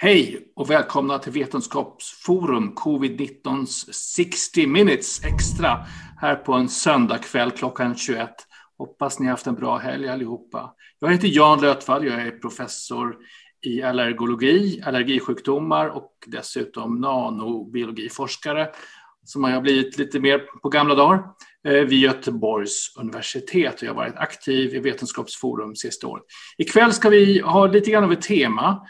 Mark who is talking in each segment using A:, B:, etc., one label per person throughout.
A: Hej och välkomna till Vetenskapsforum Covid-19 60 minutes extra här på en söndagkväll klockan 21. Hoppas ni har haft en bra helg allihopa. Jag heter Jan Lötvall, jag är professor i allergologi, allergisjukdomar och dessutom nanobiologiforskare som har jag blivit lite mer på gamla dagar eh, vid Göteborgs universitet och jag har varit aktiv i Vetenskapsforum sista året. Ikväll ska vi ha lite grann av ett tema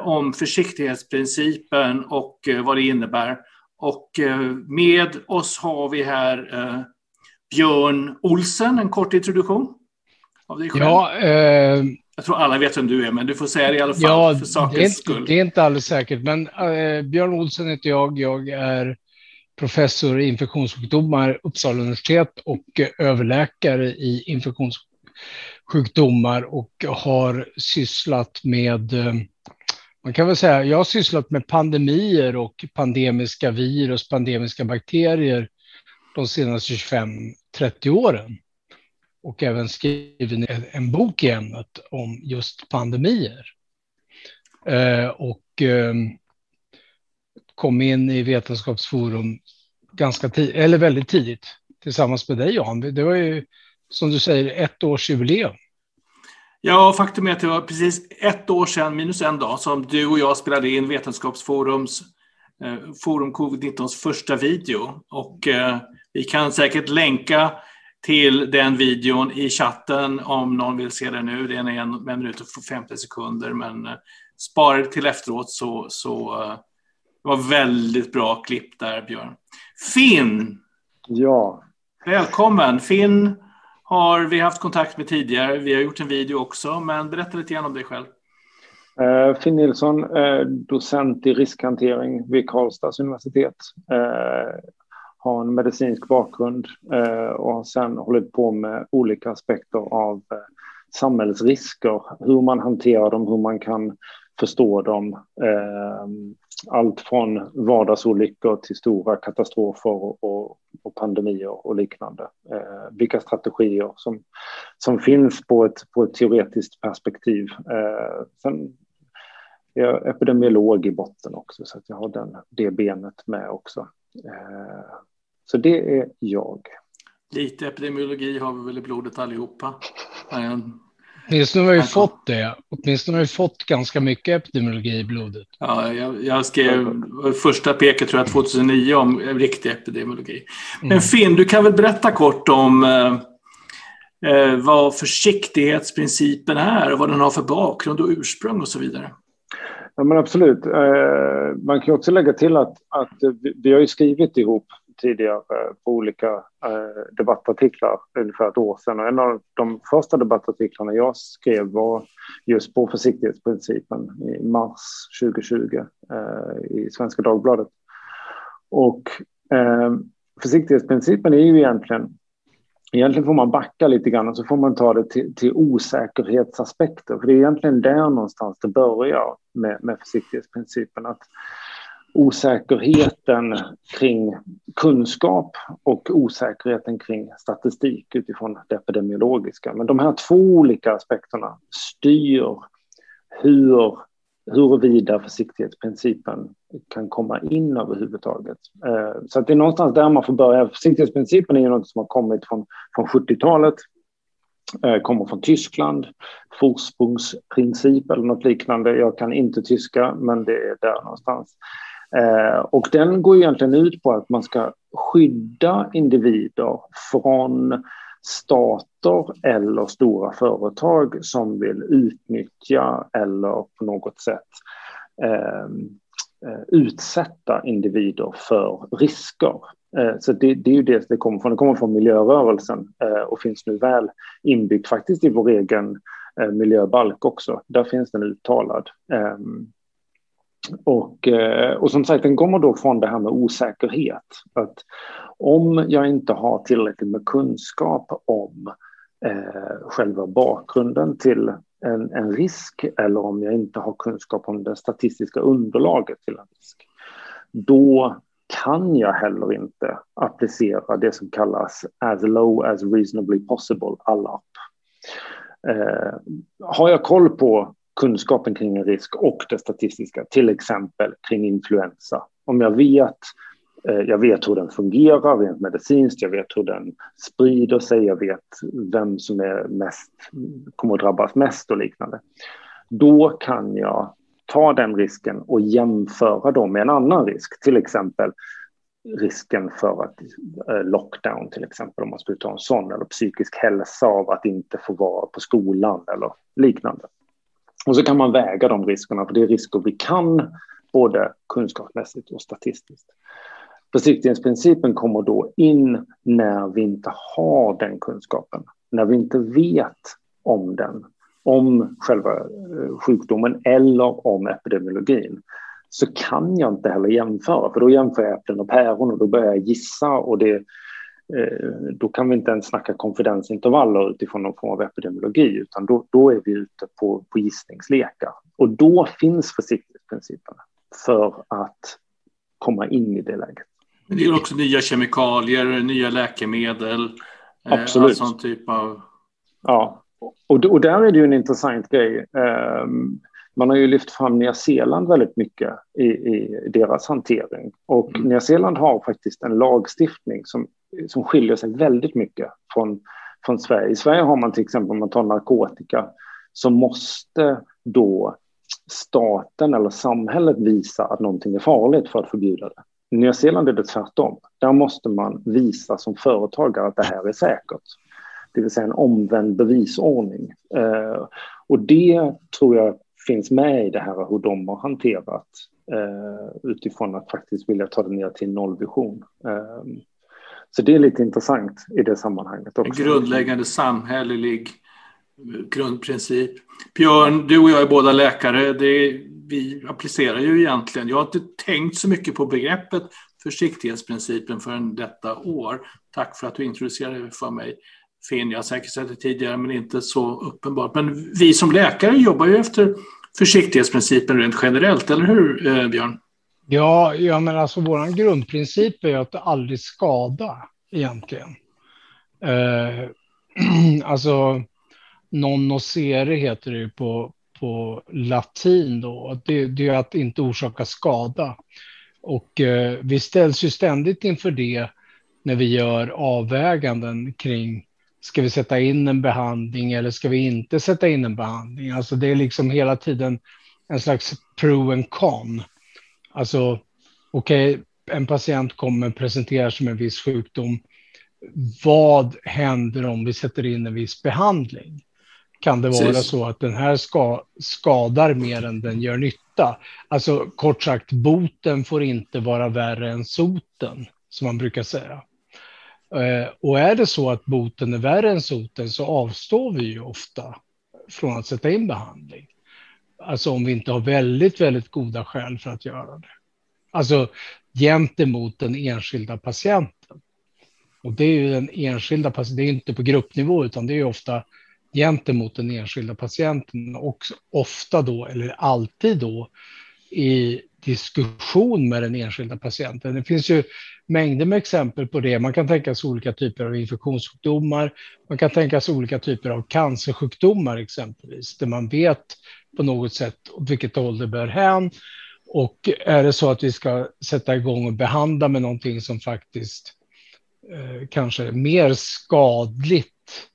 A: om försiktighetsprincipen och eh, vad det innebär. Och eh, med oss har vi här Björn Olsen, en kort introduktion av dig själv. Ja, eh, jag tror alla vet vem du är, men du får säga det i alla fall ja, för sakens
B: det är,
A: skull.
B: Det är inte alldeles säkert, men eh, Björn Olsen heter jag. Jag är professor i infektionssjukdomar Uppsala universitet och överläkare i infektionssjukdomar och har sysslat med man kan väl säga, jag har sysslat med pandemier och pandemiska virus, pandemiska bakterier de senaste 25-30 åren. Och även skrivit en bok i ämnet om just pandemier. Eh, och eh, kom in i Vetenskapsforum ganska eller väldigt tidigt, tillsammans med dig Jan. Det var ju, som du säger, ett års jubileum.
A: Ja, faktum är att det var precis ett år sedan, minus en dag, som du och jag spelade in Vetenskapsforums eh, Forum Covid-19 första video. Och eh, vi kan säkert länka till den videon i chatten om någon vill se den nu. Den är en, en minut och 50 sekunder, men eh, spara det till efteråt så, så eh, det var väldigt bra klipp där, Björn. Finn!
C: Ja.
A: Välkommen! Finn har vi haft kontakt med tidigare. Vi har gjort en video också, men berätta lite grann om dig själv.
C: Eh, Finn Nilsson, eh, docent i riskhantering vid Karlstads universitet. Eh, har en medicinsk bakgrund och har sedan hållit på med olika aspekter av samhällsrisker, hur man hanterar dem, hur man kan förstå dem allt från vardagsolyckor till stora katastrofer och, och pandemier och liknande. Eh, vilka strategier som, som finns på ett, på ett teoretiskt perspektiv. Eh, sen är jag epidemiolog i botten också, så att jag har den, det benet med också. Eh, så det är jag.
A: Lite epidemiologi har vi väl i blodet allihopa.
B: Åtminstone har vi fått det. Åtminstone har vi fått ganska mycket epidemiologi i blodet.
A: Ja, jag, jag skrev första peket tror jag 2009 om riktig epidemiologi. Men mm. Finn, du kan väl berätta kort om eh, eh, vad försiktighetsprincipen är och vad den har för bakgrund och ursprung och så vidare.
C: Ja, men absolut. Eh, man kan också lägga till att, att vi har ju skrivit ihop tidigare eh, på olika eh, debattartiklar ungefär ett år sedan. Och en av de första debattartiklarna jag skrev var just på försiktighetsprincipen i mars 2020 eh, i Svenska Dagbladet. Och eh, försiktighetsprincipen är ju egentligen Egentligen får man backa lite grann och så får man ta det till, till osäkerhetsaspekter. För det är egentligen där någonstans det börjar med, med försiktighetsprincipen. Att osäkerheten kring kunskap och osäkerheten kring statistik utifrån det epidemiologiska. Men de här två olika aspekterna styr hur, huruvida försiktighetsprincipen kan komma in överhuvudtaget. Eh, så att det är någonstans där man får börja. Försiktighetsprincipen är ju något som har kommit från, från 70-talet eh, kommer från Tyskland, Forsprungsprincip eller något liknande. Jag kan inte tyska, men det är där någonstans. Eh, och den går egentligen ut på att man ska skydda individer från stater eller stora företag som vill utnyttja eller på något sätt ehm, eh, utsätta individer för risker. Eh, så det, det, är ju det det kommer från. Det kommer från miljörörelsen eh, och finns nu väl inbyggt faktiskt i vår egen eh, miljöbalk också. Där finns den uttalad. Ehm, och, eh, och som sagt, den kommer då från det här med osäkerhet. Att om jag inte har tillräckligt med kunskap om eh, själva bakgrunden till en, en, risk eller om jag inte har kunskap om det statistiska underlaget till en risk, då kan jag heller inte applicera det som kallas as low as reasonably possible, ALAP. Eh, har jag koll på kunskapen kring en risk och det statistiska, till exempel kring influensa. Om jag vet, eh, jag vet hur den fungerar rent medicinskt, jag vet hur den sprider sig, jag vet vem som är mest, kommer att drabbas mest och liknande. Då kan jag ta den risken och jämföra dem med en annan risk, till exempel risken för att eh, lockdown till exempel, om man skulle ta en sån, eller psykisk hälsa av att inte få vara på skolan eller liknande. Och så kan man väga de riskerna, för det är risker vi kan både kunskapsmässigt och statistiskt. Försiktighetsprincipen kommer då in när vi inte har den kunskapen, när vi inte vet om den, om själva eh, sjukdomen eller om epidemiologin så kan jag inte heller jämföra, för då jämför jag äpplen och päron och då börjar jag gissa och det, då kan vi inte ens snacka konfidensintervaller utifrån någon form av epidemiologi, utan då, då är vi ute på, på gissningslekar. Och då finns försiktighetsprincipen för att komma in i det läget.
A: Men det är också nya kemikalier, nya läkemedel,
C: eh, Absolut.
A: all sån typ av...
C: Ja, och, och där är det ju en intressant grej. Um, man har ju lyft fram Nya Zeeland väldigt mycket i, i deras hantering. Och mm. Nya Zeeland har faktiskt en lagstiftning som, som skiljer sig väldigt mycket från, från Sverige. I Sverige har man till exempel, om man tar narkotika, så måste då staten eller samhället visa att någonting är farligt för att förbjuda det. I Nya Zeeland är det tvärtom. Där måste man visa som företagare att det här är säkert. Det vill säga en omvänd bevisordning. Eh, och det tror jag finns med i det här hur de har hanterat eh, utifrån att faktiskt vilja ta det ner till nollvision. Eh, så det är lite intressant i det sammanhanget också.
A: En grundläggande samhällelig grundprincip. Björn, du och jag är båda läkare. Det, vi applicerar ju egentligen, jag har inte tänkt så mycket på begreppet försiktighetsprincipen förrän detta år. Tack för att du introducerade det för mig. Finn, jag har säkert sett det tidigare men inte så uppenbart. Men vi som läkare jobbar ju efter försiktighetsprincipen rent generellt, eller hur eh, Björn?
B: Ja, ja men alltså vår grundprincip är att aldrig skada egentligen. Eh, alltså non nocere heter det på, på latin då. Det, det är att inte orsaka skada. Och eh, vi ställs ju ständigt inför det när vi gör avväganden kring Ska vi sätta in en behandling eller ska vi inte sätta in en behandling? Alltså det är liksom hela tiden en slags pro and con. Alltså, okej, okay, en patient kommer presentera som en viss sjukdom. Vad händer om vi sätter in en viss behandling? Kan det vara Precis. så att den här ska, skadar mer än den gör nytta? Alltså kort sagt, boten får inte vara värre än soten, som man brukar säga. Eh, och är det så att boten är värre än soten så avstår vi ju ofta från att sätta in behandling. Alltså om vi inte har väldigt, väldigt goda skäl för att göra det. Alltså gentemot den enskilda patienten. Och det är ju den enskilda patienten, det är inte på gruppnivå utan det är ofta gentemot den enskilda patienten och ofta då, eller alltid då, i diskussion med den enskilda patienten. Det finns ju mängder med exempel på det. Man kan tänka sig olika typer av infektionssjukdomar. Man kan tänka sig olika typer av cancersjukdomar exempelvis, där man vet på något sätt åt vilket håll det bör hän. Och är det så att vi ska sätta igång och behandla med någonting som faktiskt eh, kanske är mer skadligt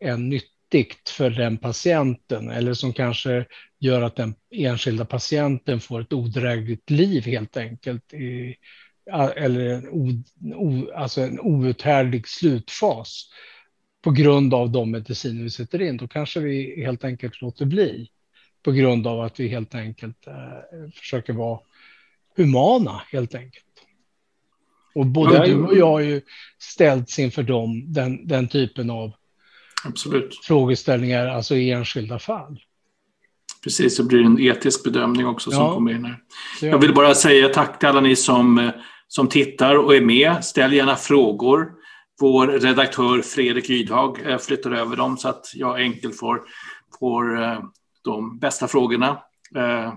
B: än nyttigt för den patienten eller som kanske gör att den enskilda patienten får ett odrägligt liv helt enkelt i, eller en, o, o, alltså en outhärdlig slutfas på grund av de mediciner vi sätter in, då kanske vi helt enkelt låter bli på grund av att vi helt enkelt eh, försöker vara humana helt enkelt. Och både ja, du och jag har ju ställts inför dem, den, den typen av
A: Absolut.
B: frågeställningar, alltså i enskilda fall.
A: Precis, så blir det en etisk bedömning också som kommer in här. Jag vill bara säga tack till alla ni som eh, som tittar och är med. Ställ gärna frågor. Vår redaktör Fredrik Ydhag eh, flyttar över dem så att jag enkelt får, får eh, de bästa frågorna eh,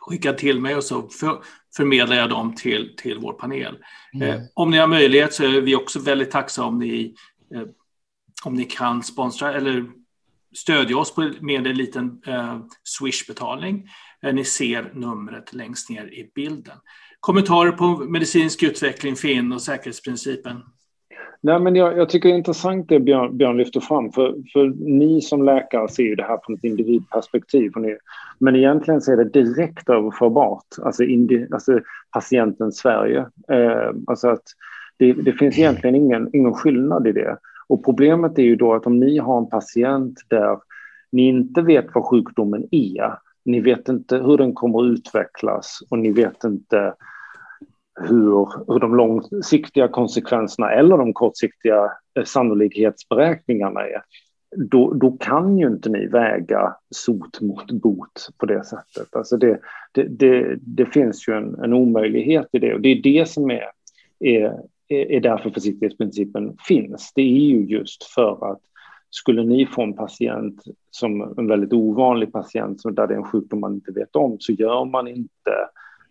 A: skickade till mig och så för, förmedlar jag dem till, till vår panel. Mm. Om ni har möjlighet så är vi också väldigt tacksamma om ni, om ni kan sponsra eller stödja oss med en liten eh, Swish-betalning. Ni ser numret längst ner i bilden. Kommentarer på medicinsk utveckling, FIN och säkerhetsprincipen?
C: Nej, men jag, jag, tycker det är intressant det Björn, Björn lyfter fram. För, för ni som läkare ser ju det här från ett individperspektiv. Ni, men egentligen så är det direkt överförbart, alltså, indi, alltså patienten Sverige. Eh, alltså att det, det, finns egentligen ingen, ingen skillnad i det. Och problemet är ju då att om ni har en patient där ni inte vet vad sjukdomen är, ni vet inte hur den kommer att utvecklas och ni vet inte hur, hur de långsiktiga konsekvenserna eller de kortsiktiga eh, sannolikhetsberäkningarna är, då, då kan ju inte ni väga sot mot bot på det sättet. Alltså det, det, det, det finns ju en, en, omöjlighet i det och det är det som är, är, är därför försiktighetsprincipen finns. Det är ju just för att skulle ni få en patient som en väldigt ovanlig patient där det är en sjukdom man inte vet om så gör man inte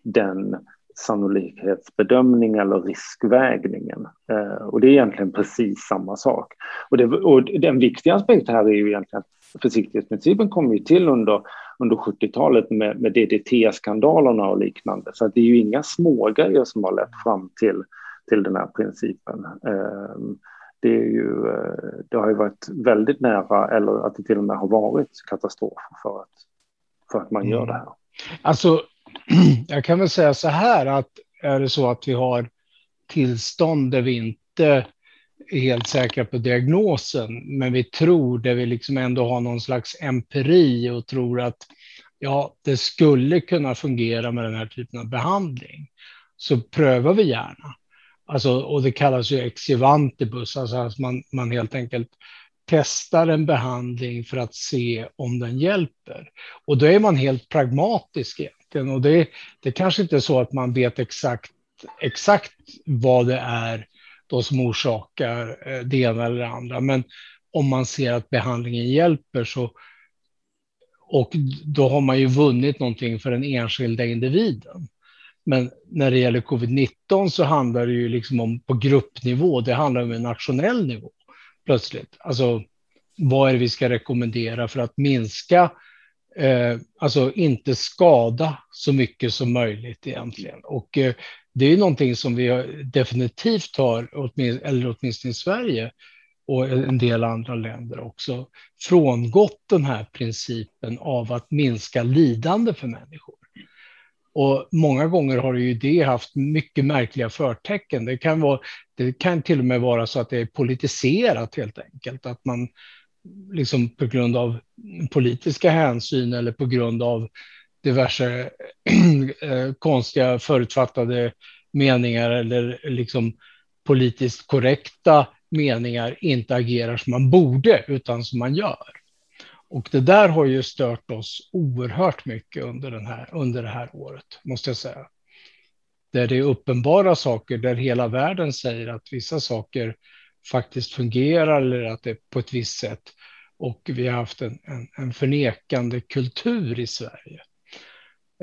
C: den sannolikhetsbedömning eller riskvägningen. Eh, och det är egentligen precis samma sak. Och, det, och den viktiga aspekten här är ju egentligen att försiktighetsprincipen kom ju till under, under 70-talet med, med DDT-skandalerna och liknande. Så det är ju inga smågrejer som har lett fram till, till den här principen. Eh, det, är ju, det har ju varit väldigt nära, eller att det till och med har varit katastrof för att, för att man gör mm. det här.
B: Alltså, jag kan väl säga så här att är det så att vi har tillstånd där vi inte är helt säkra på diagnosen, men vi tror där vi liksom ändå har någon slags empiri och tror att ja, det skulle kunna fungera med den här typen av behandling, så prövar vi gärna. Alltså, och det kallas ju exivantibus, alltså att man, man helt enkelt testar en behandling för att se om den hjälper. Och då är man helt pragmatisk egentligen. Och det, det kanske inte är så att man vet exakt, exakt vad det är då som orsakar eh, det ena eller det andra. Men om man ser att behandlingen hjälper så och då har man ju vunnit någonting för den enskilda individen. Men när det gäller covid-19 så handlar det ju liksom om på gruppnivå. Det handlar om en nationell nivå plötsligt. Alltså, vad är det vi ska rekommendera för att minska, eh, alltså inte skada så mycket som möjligt egentligen. Och eh, det är någonting som vi definitivt har, eller åtminstone i Sverige och en del andra länder också, frångått den här principen av att minska lidande för människor. Och många gånger har ju det haft mycket märkliga förtecken. Det kan, vara, det kan till och med vara så att det är politiserat helt enkelt. Att man liksom på grund av politiska hänsyn eller på grund av diverse eh, konstiga förutfattade meningar eller liksom politiskt korrekta meningar inte agerar som man borde utan som man gör. Och det där har ju stört oss oerhört mycket under, den här, under det här året, måste jag säga. Där det är uppenbara saker där hela världen säger att vissa saker faktiskt fungerar eller att det är på ett visst sätt. Och vi har haft en, en, en förnekande kultur i Sverige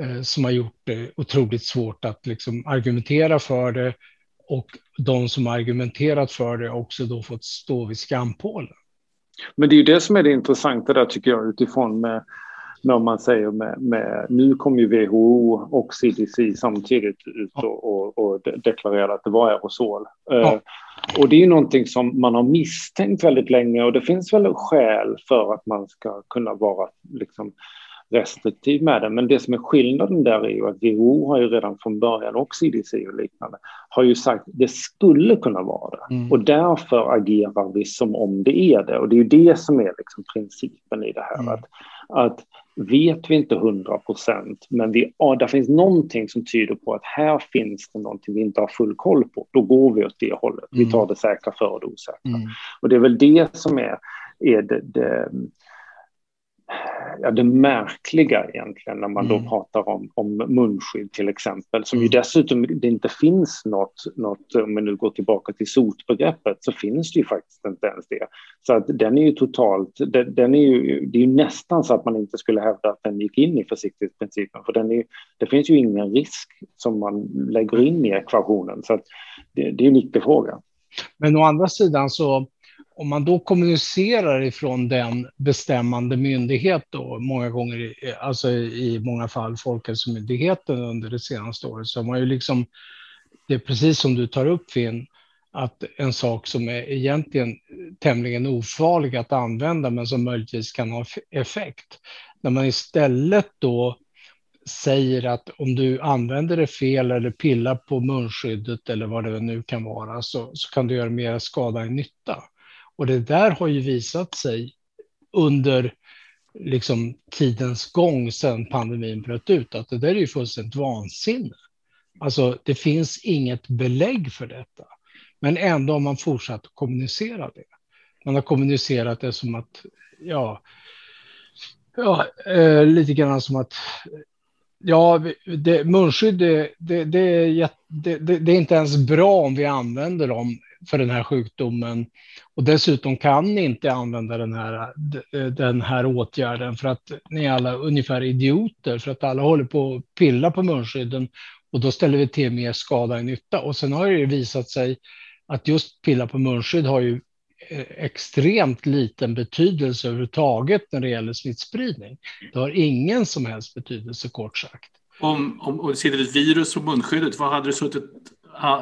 B: eh, som har gjort det otroligt svårt att liksom argumentera för det och de som argumenterat för det också då fått stå vid skampålen.
C: Men det är ju det som är det intressanta där tycker jag utifrån med, om man säger med, med nu kom ju WHO och CDC samtidigt ut och, och, och deklarerade att det var aerosol. Ja. Och det är ju någonting som man har misstänkt väldigt länge och det finns väl skäl för att man ska kunna vara liksom, restriktiv med det. Men det som är skillnaden där är ju att WHO har ju redan från början och CDC och liknande har ju sagt att det skulle kunna vara det mm. och därför agerar vi som om det är det. Och det är ju det som är liksom principen i det här. Mm. Att, att vet vi inte hundra procent, men vi, ja, där finns någonting som tyder på att här finns det någonting vi inte har full koll på. Då går vi åt det hållet. Vi tar mm. det säkra före det osäkra. Mm. Och det är väl det som är, är det, det ja, det märkliga egentligen när man mm. då pratar om, om munskydd till exempel, som mm. ju dessutom det inte finns något, något, om vi nu går tillbaka till sotbegreppet, så finns det ju faktiskt inte ens det. Så att den är ju totalt, den, den är ju, det är ju nästan så att man inte skulle hävda att den gick in i försiktighetsprincipen, för den är, det finns ju ingen risk som man lägger in i ekvationen, så att det, det är en icke-fråga.
B: Men å andra sidan så om man då kommunicerar ifrån den bestämmande myndighet då, många gånger, eh, alltså i många fall Folkhälsomyndigheten under det senaste året, så har man ju liksom, det är precis som du tar upp Finn, att en sak som är egentligen tämligen ofarlig att använda, men som möjligtvis kan ha effekt. När man istället då säger att om du använder det fel eller pillar på munskyddet eller vad det nu kan vara så, så kan du göra mer skada än nytta. Och det där har ju visat sig under liksom tidens gång sedan pandemin bröt ut, att det där är ju fullständigt vansinne. Alltså, det finns inget belägg för detta, men ändå har man fortsatt att kommunicera det. Man har kommunicerat det som att, ja, ja eh, lite grann som att Ja, det, munskydd det, det, det, det, det är inte ens bra om vi använder dem för den här sjukdomen. Och dessutom kan ni inte använda den här, den här åtgärden för att ni är alla ungefär idioter för att alla håller på att pilla på munskydden och då ställer vi till mer skada än nytta. Och sen har det visat sig att just pilla på munskydd har ju extremt liten betydelse överhuvudtaget när det gäller smittspridning. Det har ingen som helst betydelse kort sagt.
A: Om, om, om det sitter ett virus på munskyddet, vad hade det suttit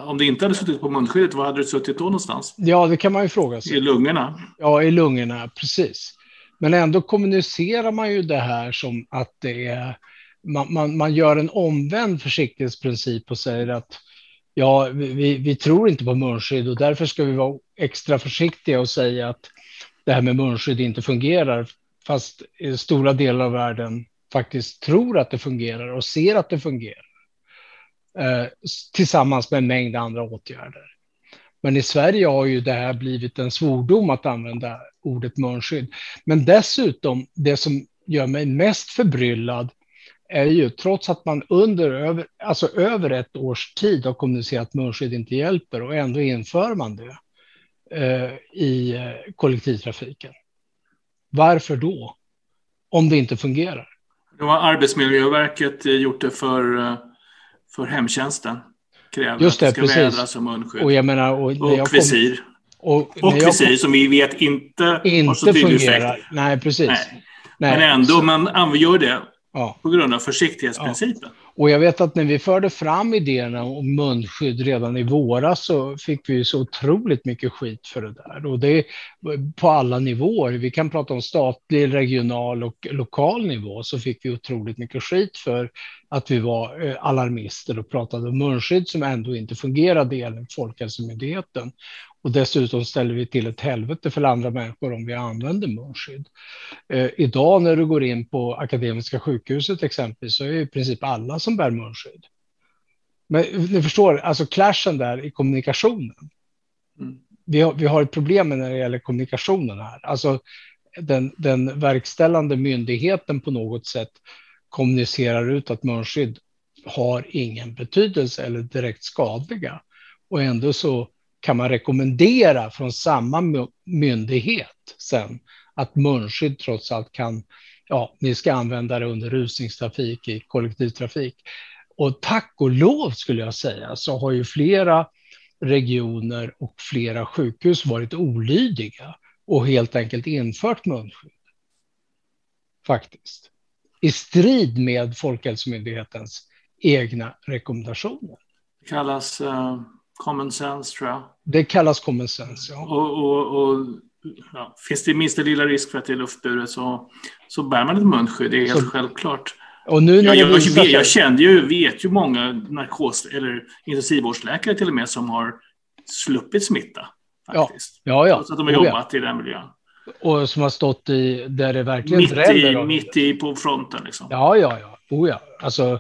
A: om det inte hade suttit på munskyddet, var hade det suttit då någonstans?
B: Ja, det kan man ju fråga sig.
A: I lungorna?
B: Ja, i lungorna, precis. Men ändå kommunicerar man ju det här som att det är... Man, man, man gör en omvänd försiktighetsprincip och säger att ja, vi, vi tror inte på munskydd och därför ska vi vara extra försiktiga och säga att det här med munskydd inte fungerar, fast stora delar av världen faktiskt tror att det fungerar och ser att det fungerar. Eh, tillsammans med en mängd andra åtgärder. Men i Sverige har ju det här blivit en svordom att använda ordet munskydd. Men dessutom, det som gör mig mest förbryllad är ju trots att man under över, alltså över ett års tid har kommunicerat att munskydd inte hjälper och ändå inför man det eh, i eh, kollektivtrafiken. Varför då? Om det inte fungerar.
A: Nu har Arbetsmiljöverket gjort det för eh, för hemtjänsten. Kräver
B: Just det,
A: att det ska
B: precis.
A: vädras som munskydd.
B: Och, jag menar, och,
A: och visir.
B: Och,
A: och visir som vi vet inte,
B: inte
A: har så tydlig
B: fungerar.
A: effekt.
B: Nej, precis.
A: Nej.
B: Nej,
A: Men ändå,
B: så,
A: man gör det
B: ja.
A: på grund av försiktighetsprincipen.
B: Ja. Och jag vet att när vi förde fram idéerna om munskydd redan i våras så fick vi så otroligt mycket skit för det där. Och det är på alla nivåer. Vi kan prata om statlig, regional och lokal nivå så fick vi otroligt mycket skit för att vi var eh, alarmister och pratade om munskydd som ändå inte fungerade enligt Folkhälsomyndigheten. Och dessutom ställer vi till ett helvete för andra människor om vi använder munskydd. Eh, idag när du går in på Akademiska sjukhuset exempelvis så är i princip alla som bär munskydd. Men ni förstår, alltså clashen där i kommunikationen. Mm. Vi, har, vi har ett problem när det gäller kommunikationen här. Alltså den, den verkställande myndigheten på något sätt kommunicerar ut att munskydd har ingen betydelse eller direkt skadliga. Och ändå så kan man rekommendera från samma myndighet sen att munskydd trots allt kan, ja, ni ska använda det under rusningstrafik i kollektivtrafik. Och tack och lov skulle jag säga så har ju flera regioner och flera sjukhus varit olydiga och helt enkelt infört munskydd. Faktiskt. I strid med Folkhälsomyndighetens egna rekommendationer.
A: Det kallas uh, common sense tror jag.
B: Det kallas common sense, ja.
A: Och, och, och ja, finns det minsta lilla risk för att det är luftburet så, så bär man ett munskydd, det är helt så, självklart.
B: Och nu när
A: jag, jag, jag, jag kände ju, vet ju många narkos eller intensivvårdsläkare till och med som har sluppit smitta. Faktiskt.
B: Ja, ja. ja.
A: Trots att de har jobbat i den miljön.
B: Och som har stått i, där det verkligen
A: mitt i, mitt i på fronten liksom.
B: Ja, ja, ja. Oh, ja. Alltså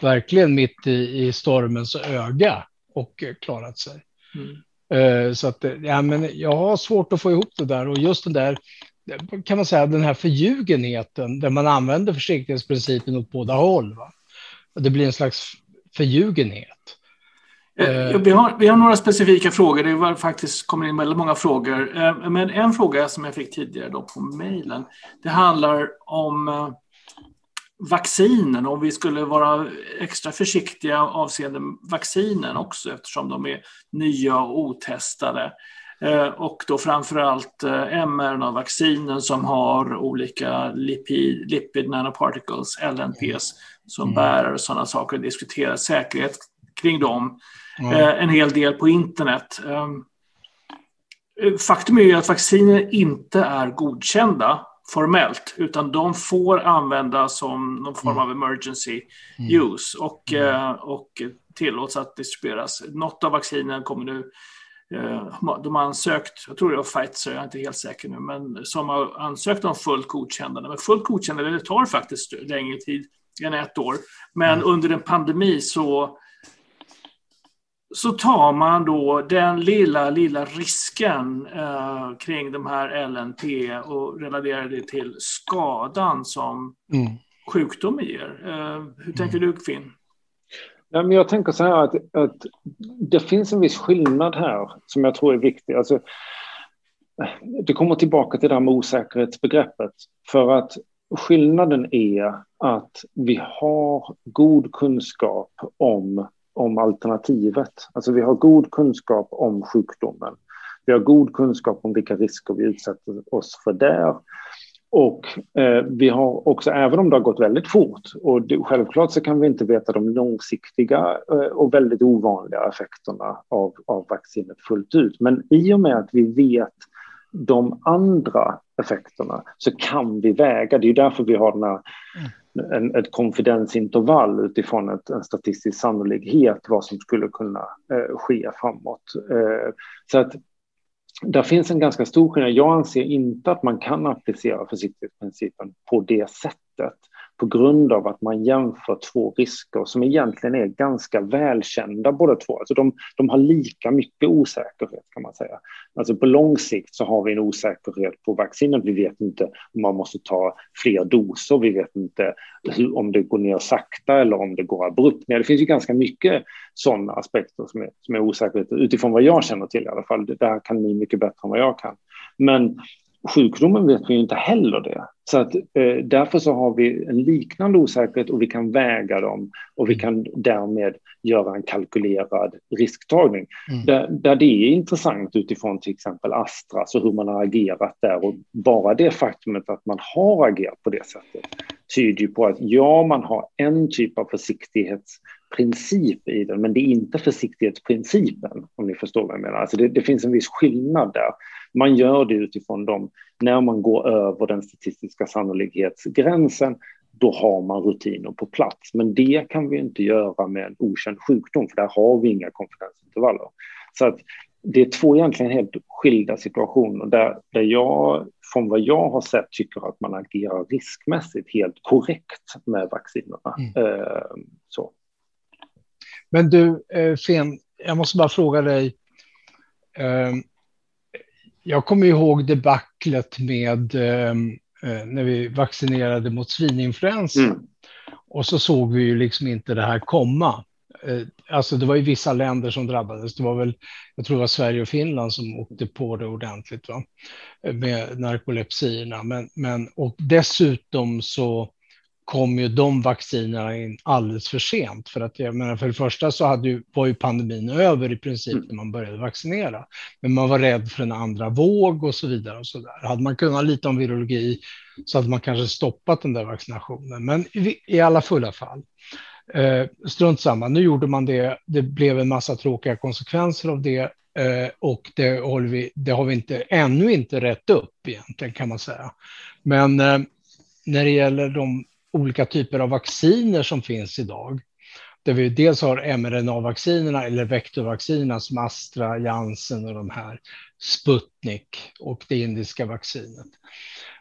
B: verkligen mitt i, i stormens öga och klarat sig. Mm. Uh, så att, ja, men jag har svårt att få ihop det där och just den där, kan man säga, den här förljugenheten där man använder försiktighetsprincipen åt båda håll. Va? Det blir en slags förljugenhet.
A: Vi, har, vi har några specifika frågor. Det var faktiskt kommer in väldigt många frågor. Men en fråga som jag fick tidigare då på mejlen, det handlar om vaccinen, om vi skulle vara extra försiktiga avseende vaccinen också eftersom de är nya och otestade. Eh, och då framförallt eh, mRNA-vaccinen som har olika lipid, lipid nanoparticles, LNPs, som mm. bärare och sådana saker. Diskuterar säkerhet kring dem mm. en hel del på internet. Faktum är ju att vacciner inte är godkända formellt, utan de får användas som någon form mm. av emergency mm. use och, mm. och tillåts att distribueras. Något av vaccinen kommer nu Eh, de har ansökt, jag tror det var Pfizer, jag är inte helt säker nu, men som har ansökt om fullt godkännande. Men fullt godkännande, det tar faktiskt längre tid än ett år. Men mm. under en pandemi så, så tar man då den lilla, lilla risken eh, kring de här LNP och relaterar det till skadan som mm. sjukdomen ger. Eh, hur tänker mm. du, Finn?
C: Ja, men jag tänker så här att, att det finns en viss skillnad här som jag tror är viktig. Alltså, det kommer tillbaka till det här med osäkerhetsbegreppet. För att skillnaden är att vi har god kunskap om, om alternativet. Alltså vi har god kunskap om sjukdomen. Vi har god kunskap om vilka risker vi utsätter oss för där. Och eh, vi har också, även om det har gått väldigt fort, och det, självklart så kan vi inte veta de långsiktiga eh, och väldigt ovanliga effekterna av, av vaccinet fullt ut. Men i och med att vi vet de andra effekterna så kan vi väga, det är därför vi har den här, en, ett konfidensintervall utifrån ett, en statistisk sannolikhet vad som skulle kunna eh, ske framåt. Eh, så att där finns en ganska stor skillnad. Jag anser inte att man kan applicera försiktighetsprincipen på det sättet på grund av att man jämför två risker som egentligen är ganska välkända båda två. Alltså de, de har lika mycket osäkerhet kan man säga. Alltså på lång sikt så har vi en osäkerhet på vaccinet. Vi vet inte om man måste ta fler doser. Vi vet inte hur, om det går ner sakta eller om det går abrupt ner. Det finns ju ganska mycket sådana aspekter som är, som är osäkerhet utifrån vad jag känner till i alla fall. Det här kan ni mycket bättre än vad jag kan. Men sjukdomen vet vi inte heller det. Så att, eh, därför så har vi en liknande osäkerhet och vi kan väga dem och vi kan därmed göra en kalkylerad risktagning. Mm. Där, där, det är intressant utifrån till exempel Astra, så hur man har agerat där och bara det faktumet att man har agerat på det sättet tyder ju på att ja, man har en typ av försiktighetsprincip i den, men det är inte försiktighetsprincipen, om ni förstår vad jag menar. Alltså det, det finns en viss skillnad där. Man gör det utifrån dem. När man går över den statistiska sannolikhetsgränsen, då har man rutiner på plats. Men det kan vi inte göra med en okänd sjukdom, för där har vi inga konfidensintervaller. Så att det är två egentligen helt skilda situationer där, där jag, från vad jag har sett, tycker att man agerar riskmässigt helt korrekt med vaccinerna. Mm. Eh, så.
B: Men du, eh, Fen, jag måste bara fråga dig. Eh, jag kommer ihåg debaclet med eh, när vi vaccinerade mot svininfluensa. Mm. Och så såg vi ju liksom inte det här komma. Alltså det var ju vissa länder som drabbades. Det var väl, jag tror det var Sverige och Finland som åkte på det ordentligt va? med narkolepsierna. Men, men, och dessutom så kom ju de vaccinerna in alldeles för sent. För att jag menar, för det första så hade ju, var ju pandemin över i princip när man började vaccinera. Men man var rädd för en andra våg och så vidare. och så där. Hade man kunnat lite om virologi så hade man kanske stoppat den där vaccinationen. Men i, i alla fulla fall. Eh, strunt samma, nu gjorde man det. Det blev en massa tråkiga konsekvenser av det. Eh, och det, håller vi, det har vi inte, ännu inte rätt upp egentligen kan man säga. Men eh, när det gäller de olika typer av vacciner som finns idag. Där vi dels har mRNA-vaccinerna eller vektorvaccinerna som Astra, Janssen och de här, Sputnik och det indiska vaccinet.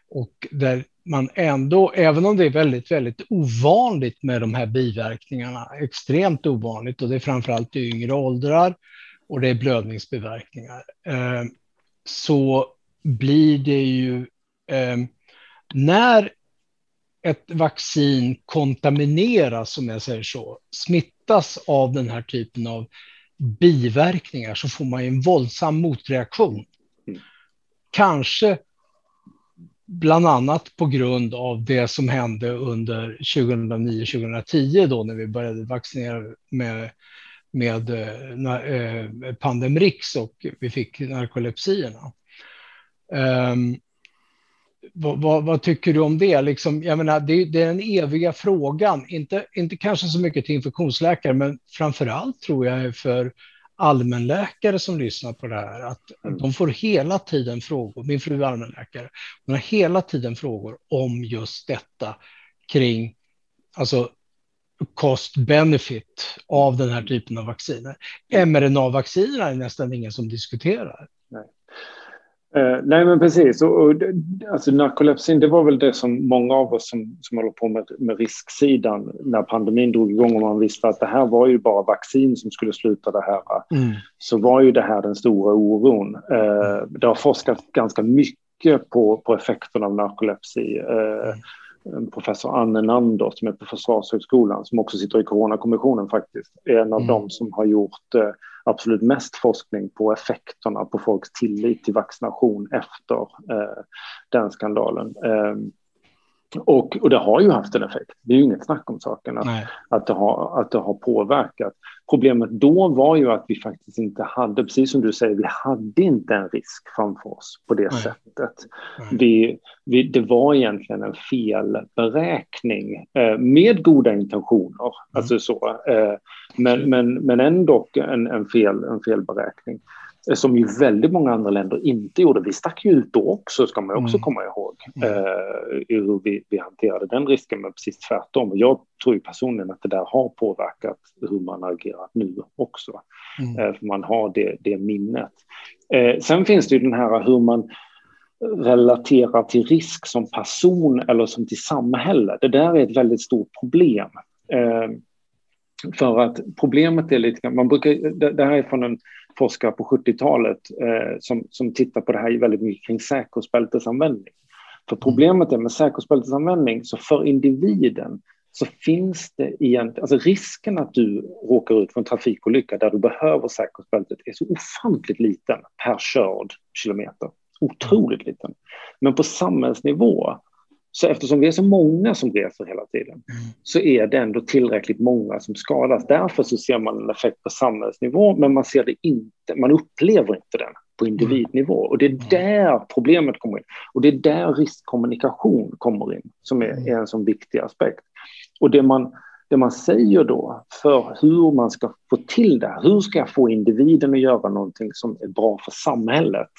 B: Och där man ändå, även om det är väldigt, väldigt ovanligt med de här biverkningarna, extremt ovanligt och det är framförallt i yngre åldrar och det är blödningsbiverkningar, eh, så blir det ju eh, när ett vaccin kontamineras, som jag säger så, smittas av den här typen av biverkningar så får man en våldsam motreaktion. Mm. Kanske bland annat på grund av det som hände under 2009-2010 då när vi började vaccinera med med eh, Pandemrix och vi fick narkolepsierna. Um, vad, vad, vad, tycker du om det? Liksom, jag menar, det, det, är den eviga frågan, inte, inte kanske så mycket till infektionsläkare, men framför allt tror jag för allmänläkare som lyssnar på det här, att mm. de får hela tiden frågor, min fru är allmänläkare, hon har hela tiden frågor om just detta kring alltså cost benefit av den här typen av vacciner. mRNA-vaccinerna är nästan ingen som diskuterar.
C: Nej. Uh, nej, men precis. Och, och, alltså, narkolepsin, det var väl det som många av oss som, som håller på med, med risksidan när pandemin drog igång och man visste att det här var ju bara vaccin som skulle sluta det här. Mm. Så var ju det här den stora oron. Uh, det har forskats ganska mycket på, på effekterna av narkolepsi. Uh, mm professor Anne Nander som är på Försvarshögskolan som också sitter i Coronakommissionen faktiskt, är en av mm. dem som har gjort eh, absolut mest forskning på effekterna på folks tillit till vaccination efter eh, den skandalen. Eh, och, och det har ju haft en effekt. Det är ju inget snack om saken att, att, det, har, att det har påverkat. Problemet då var ju att vi faktiskt inte hade, precis som du säger, vi hade inte en risk framför oss på det Nej. sättet. Nej. Vi, vi, det var egentligen en felberäkning eh, med goda intentioner, mm. alltså så, eh, men, men, men ändå en, en, fel, en felberäkning som ju väldigt många andra länder inte gjorde. Vi stack ju ut då också, ska man också mm. komma ihåg, mm. eh, hur vi, vi hanterade den risken, men precis tvärtom. Jag tror ju personligen att det där har påverkat hur man agerat nu också, mm. eh, för man har det, det minnet. Eh, sen finns det ju den här hur man relaterar till risk som person eller som till samhälle. Det där är ett väldigt stort problem. Eh, för att problemet är lite, man brukar, det här är från en forskare på 70-talet eh, som, som tittar på det här väldigt mycket kring säkerhetsbältesanvändning. För problemet är med säkerhetsbältesanvändning, så för individen så finns det egentligen, alltså risken att du råkar ut för en trafikolycka där du behöver säkerhetsbältet är så ofantligt liten per körd kilometer. Otroligt liten. Men på samhällsnivå så eftersom vi är så många som reser hela tiden mm. så är det ändå tillräckligt många som skadas. Därför så ser man en effekt på samhällsnivå, men man ser det inte, man upplever inte den på individnivå. Och det är mm. där problemet kommer in. Och det är där riskkommunikation kommer in, som är, mm. är en sån viktig aspekt. Och det man, det man säger då för hur man ska få till det, hur ska jag få individen att göra någonting som är bra för samhället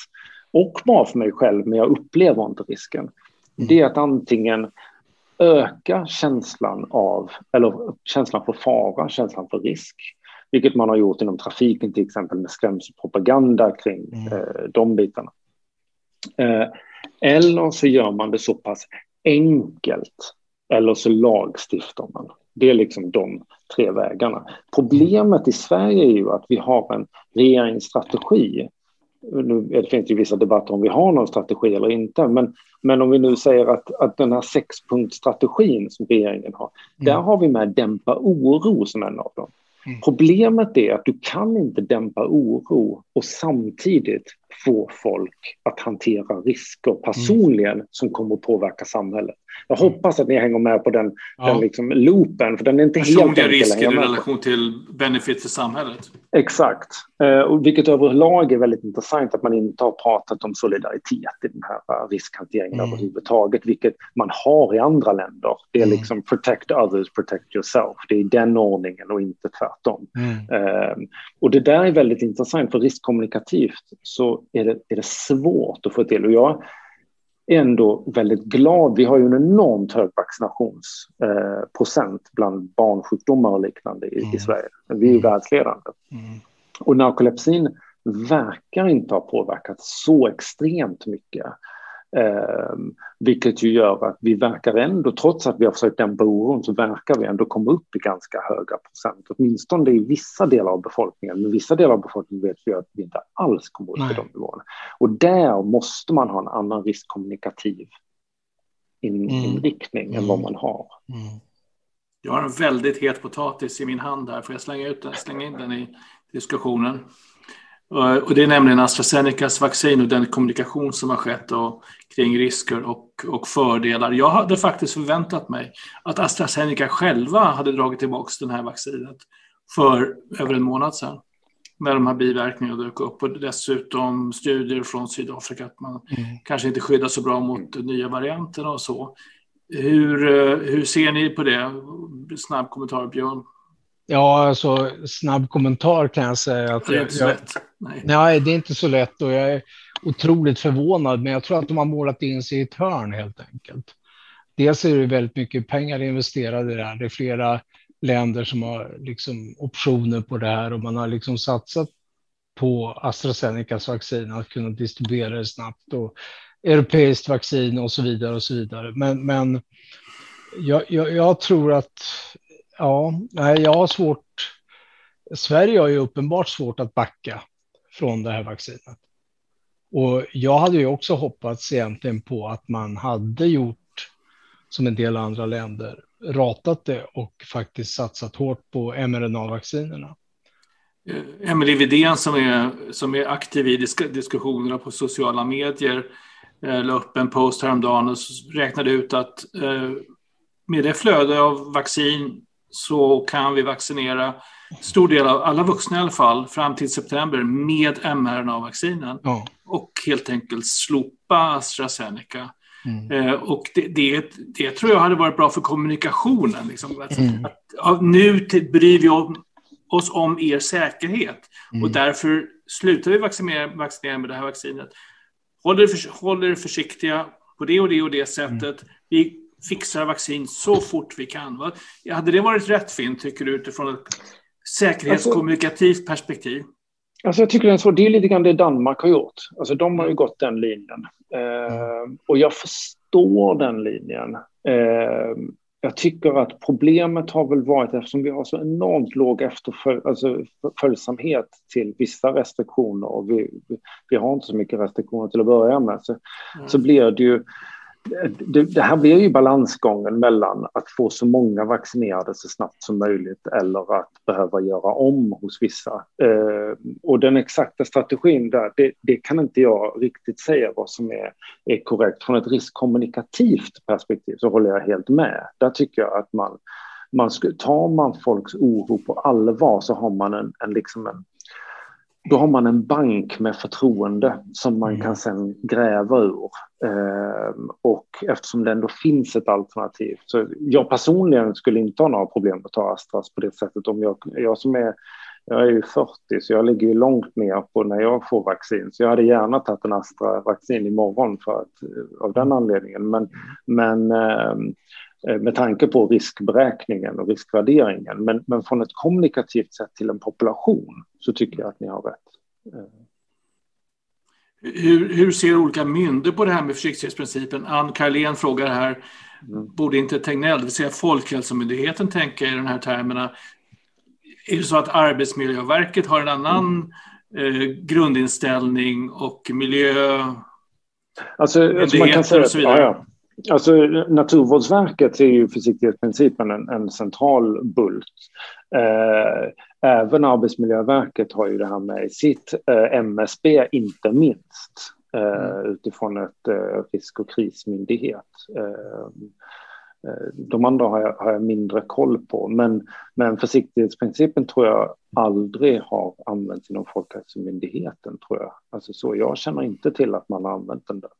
C: och bra för mig själv, men jag upplever inte risken det är att antingen öka känslan av, eller känslan för fara, känslan för risk, vilket man har gjort inom trafiken till exempel med skrämselpropaganda kring mm. eh, de bitarna. Eh, eller så gör man det så pass enkelt, eller så lagstiftar man. Det är liksom de tre vägarna. Problemet i Sverige är ju att vi har en regeringsstrategi nu det finns ju vissa debatter om vi har någon strategi eller inte, men, men om vi nu säger att, att den här sexpunktsstrategin som regeringen har, mm. där har vi med dämpa oro som en av dem. Mm. Problemet är att du kan inte dämpa oro och samtidigt få folk att hantera risker personligen mm. som kommer att påverka samhället. Jag hoppas att ni hänger med på den, ja. den liksom loopen, för den är inte
A: Personliga helt Personliga risker i relation till benefit för samhället.
C: Exakt, eh, och vilket överlag är väldigt intressant att man inte har pratat om solidaritet i den här eh, riskhanteringen mm. överhuvudtaget, vilket man har i andra länder. Det är mm. liksom protect others, protect yourself. Det är den ordningen och inte tvärtom. Mm. Eh, och det där är väldigt intressant, för riskkommunikativt så är det, är det svårt att få till. Och jag är ändå väldigt glad. Vi har ju en enormt hög vaccinationsprocent eh, bland barnsjukdomar och liknande i, mm. i Sverige. Vi är mm. världsledande. Mm. Och narkolepsin verkar inte ha påverkat så extremt mycket. Eh, vilket ju gör att vi verkar ändå, trots att vi har försökt dämpa oron, så verkar vi ändå komma upp i ganska höga procent. Åtminstone i vissa delar av befolkningen. Men vissa delar av befolkningen vet vi att vi inte alls kommer upp i de nivåerna. Och där måste man ha en annan riskkommunikativ in, mm. inriktning mm. än vad man har. Mm.
A: Jag har en väldigt het potatis i min hand här. Får jag slänga, ut den, slänga in den i diskussionen? Och det är nämligen AstraZenecas vaccin och den kommunikation som har skett och kring risker och, och fördelar. Jag hade faktiskt förväntat mig att AstraZeneca själva hade dragit tillbaka det här vaccinet för över en månad sedan. När de här biverkningarna dök upp och dessutom studier från Sydafrika att man mm. kanske inte skyddar så bra mot nya varianter och så. Hur, eh, hur ser ni på det? Snabb kommentar, Björn.
B: Ja, alltså snabb kommentar kan jag säga. Att jag,
A: lätt.
B: Nej. nej. det är inte så lätt och jag är otroligt förvånad, men jag tror att de har målat in sig i ett hörn helt enkelt. Dels är det väldigt mycket pengar investerade i det här. Det är flera länder som har liksom optioner på det här och man har liksom satsat på AstraZenecas vaccin att kunna distribuera det snabbt och europeiskt vaccin och så vidare och så vidare. Men, men jag, jag, jag tror att ja, nej, jag har svårt. Sverige har ju uppenbart svårt att backa från det här vaccinet. Och jag hade ju också hoppats egentligen på att man hade gjort som en del andra länder, ratat det och faktiskt satsat hårt på mRNA-vaccinerna.
A: Eh, Emelie Widén som är, som är aktiv i disk diskussionerna på sociala medier eh, la upp en post häromdagen och räknade ut att eh, med det flöde av vaccin så kan vi vaccinera stor del av alla vuxna i alla fall fram till september med mRNA-vaccinen. Ja. Och helt enkelt slopa AstraZeneca. Mm. Eh, och det, det, det, tror jag hade varit bra för kommunikationen. Liksom. Att, mm. att, att, nu bryr vi oss om er säkerhet mm. och därför slutar vi vaccinera, vaccinera med det här vaccinet. Håll er, för, håll er försiktiga på det och det och det sättet. Mm. Vi fixar vaccin så fort vi kan. Va? Hade det varit rätt, Finn, tycker du, utifrån ett säkerhetskommunikativt alltså, perspektiv?
C: Alltså jag tycker det är, så, det är lite grann det Danmark har gjort. Alltså de har ju gått den linjen. Eh, och jag förstår den linjen. Eh, jag tycker att problemet har väl varit, eftersom vi har så enormt låg efterföljsamhet alltså, till vissa restriktioner och vi, vi, har inte så mycket restriktioner till att börja med, så, mm. så blir det ju det, det, här blir ju balansgången mellan att få så många vaccinerade så snabbt som möjligt eller att behöva göra om hos vissa. Eh, och den exakta strategin där, det, det, kan inte jag riktigt säga vad som är, är korrekt. Från ett riskkommunikativt perspektiv så håller jag helt med. Där tycker jag att man, man tar man folks oro på allvar så har man en, en, liksom en då har man en bank med förtroende som man mm. kan sen gräva ur. Eh, och eftersom det ändå finns ett alternativ. Så jag personligen skulle inte ha några problem att ta Astras på det sättet. Om jag, jag som är jag är ju 40 så jag ligger ju långt ner på när jag får vaccin. Så jag hade gärna tagit en Astra-vaccin imorgon för att, av den anledningen. Men, men eh, med tanke på riskberäkningen och riskvärderingen. Men, men från ett kommunikativt sätt till en population så tycker jag att ni har rätt.
A: Hur, hur ser olika myndigheter på det här med försiktighetsprincipen? Ann Karlén frågar här, mm. borde inte Tegnell, det vill säga Folkhälsomyndigheten, tänka i de här termerna? Är det så att Arbetsmiljöverket har en annan mm. eh, grundinställning och miljö...
C: Alltså, alltså man kan säga, och så vidare? Ja, ja. Alltså, Naturvårdsverket är ju försiktighetsprincipen en, en central bult. Eh, även Arbetsmiljöverket har ju det här med i sitt eh, MSB, inte minst, eh, mm. utifrån ett eh, risk och krismyndighet. Eh, eh, de andra har jag, har jag, mindre koll på, men, men försiktighetsprincipen tror jag aldrig har använts inom Folkhälsomyndigheten, tror jag. Alltså så, jag känner inte till att man har använt den där.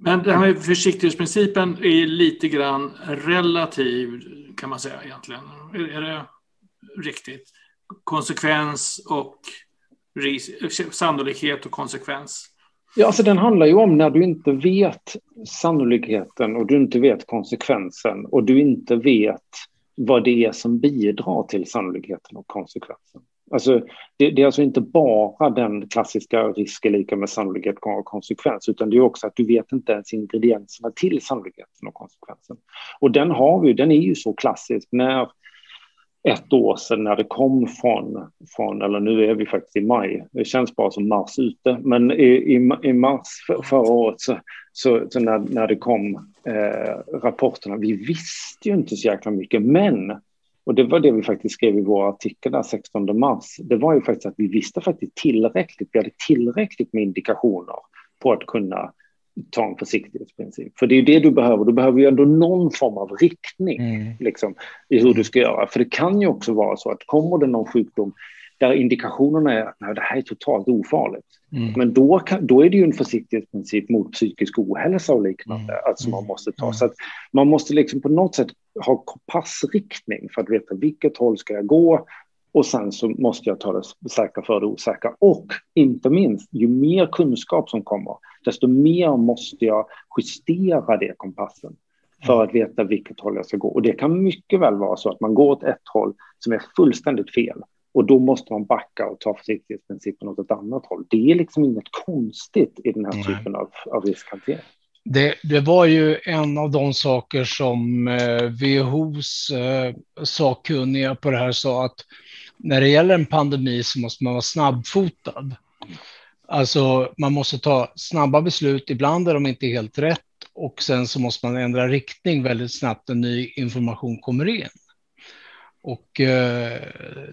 A: Men det här med försiktighetsprincipen är lite grann relativ, kan man säga egentligen. Är det riktigt? Konsekvens och sannolikhet och konsekvens.
C: Ja, alltså den handlar ju om när du inte vet sannolikheten och du inte vet konsekvensen och du inte vet vad det är som bidrar till sannolikheten och konsekvensen. Alltså, det, det, är alltså inte bara den klassiska risk är lika med sannolikhet och konsekvens, utan det är också att du vet inte ens ingredienserna till sannolikheten och konsekvensen. Och den har vi, den är ju så klassisk när ett år sedan när det kom från, från, eller nu är vi faktiskt i maj, det känns bara som mars ute, men i, i, i mars för, förra året så, så, så, när, när det kom eh, rapporterna, vi visste ju inte så jäkla mycket, men och det var det vi faktiskt skrev i vår artikel där 16 mars. Det var ju faktiskt att vi visste faktiskt tillräckligt. Vi hade tillräckligt med indikationer på att kunna ta en försiktighetsprincip. För det är det du behöver. Du behöver ju ändå någon form av riktning mm. liksom, i hur du ska göra. För det kan ju också vara så att kommer det någon sjukdom där indikationerna är att det här är totalt ofarligt. Mm. Men då, kan, då är det ju en försiktighetsprincip mot psykisk ohälsa och liknande mm. alltså man måste ta. Mm. Så att man måste liksom på något sätt ha kompassriktning för att veta vilket håll ska jag gå och sen så måste jag ta det säkra för det osäkra. Och inte minst, ju mer kunskap som kommer, desto mer måste jag justera det kompassen för att veta vilket håll jag ska gå. Och det kan mycket väl vara så att man går åt ett håll som är fullständigt fel. Och då måste man backa och ta försiktighetsprincipen åt ett annat håll. Det är liksom inget konstigt i den här typen av, av riskhantering.
B: Det, det, var ju en av de saker som eh, WHOs eh, sakkunniga på det här sa att när det gäller en pandemi så måste man vara snabbfotad. Alltså man måste ta snabba beslut, ibland är de inte helt rätt och sen så måste man ändra riktning väldigt snabbt när ny information kommer in. Och eh,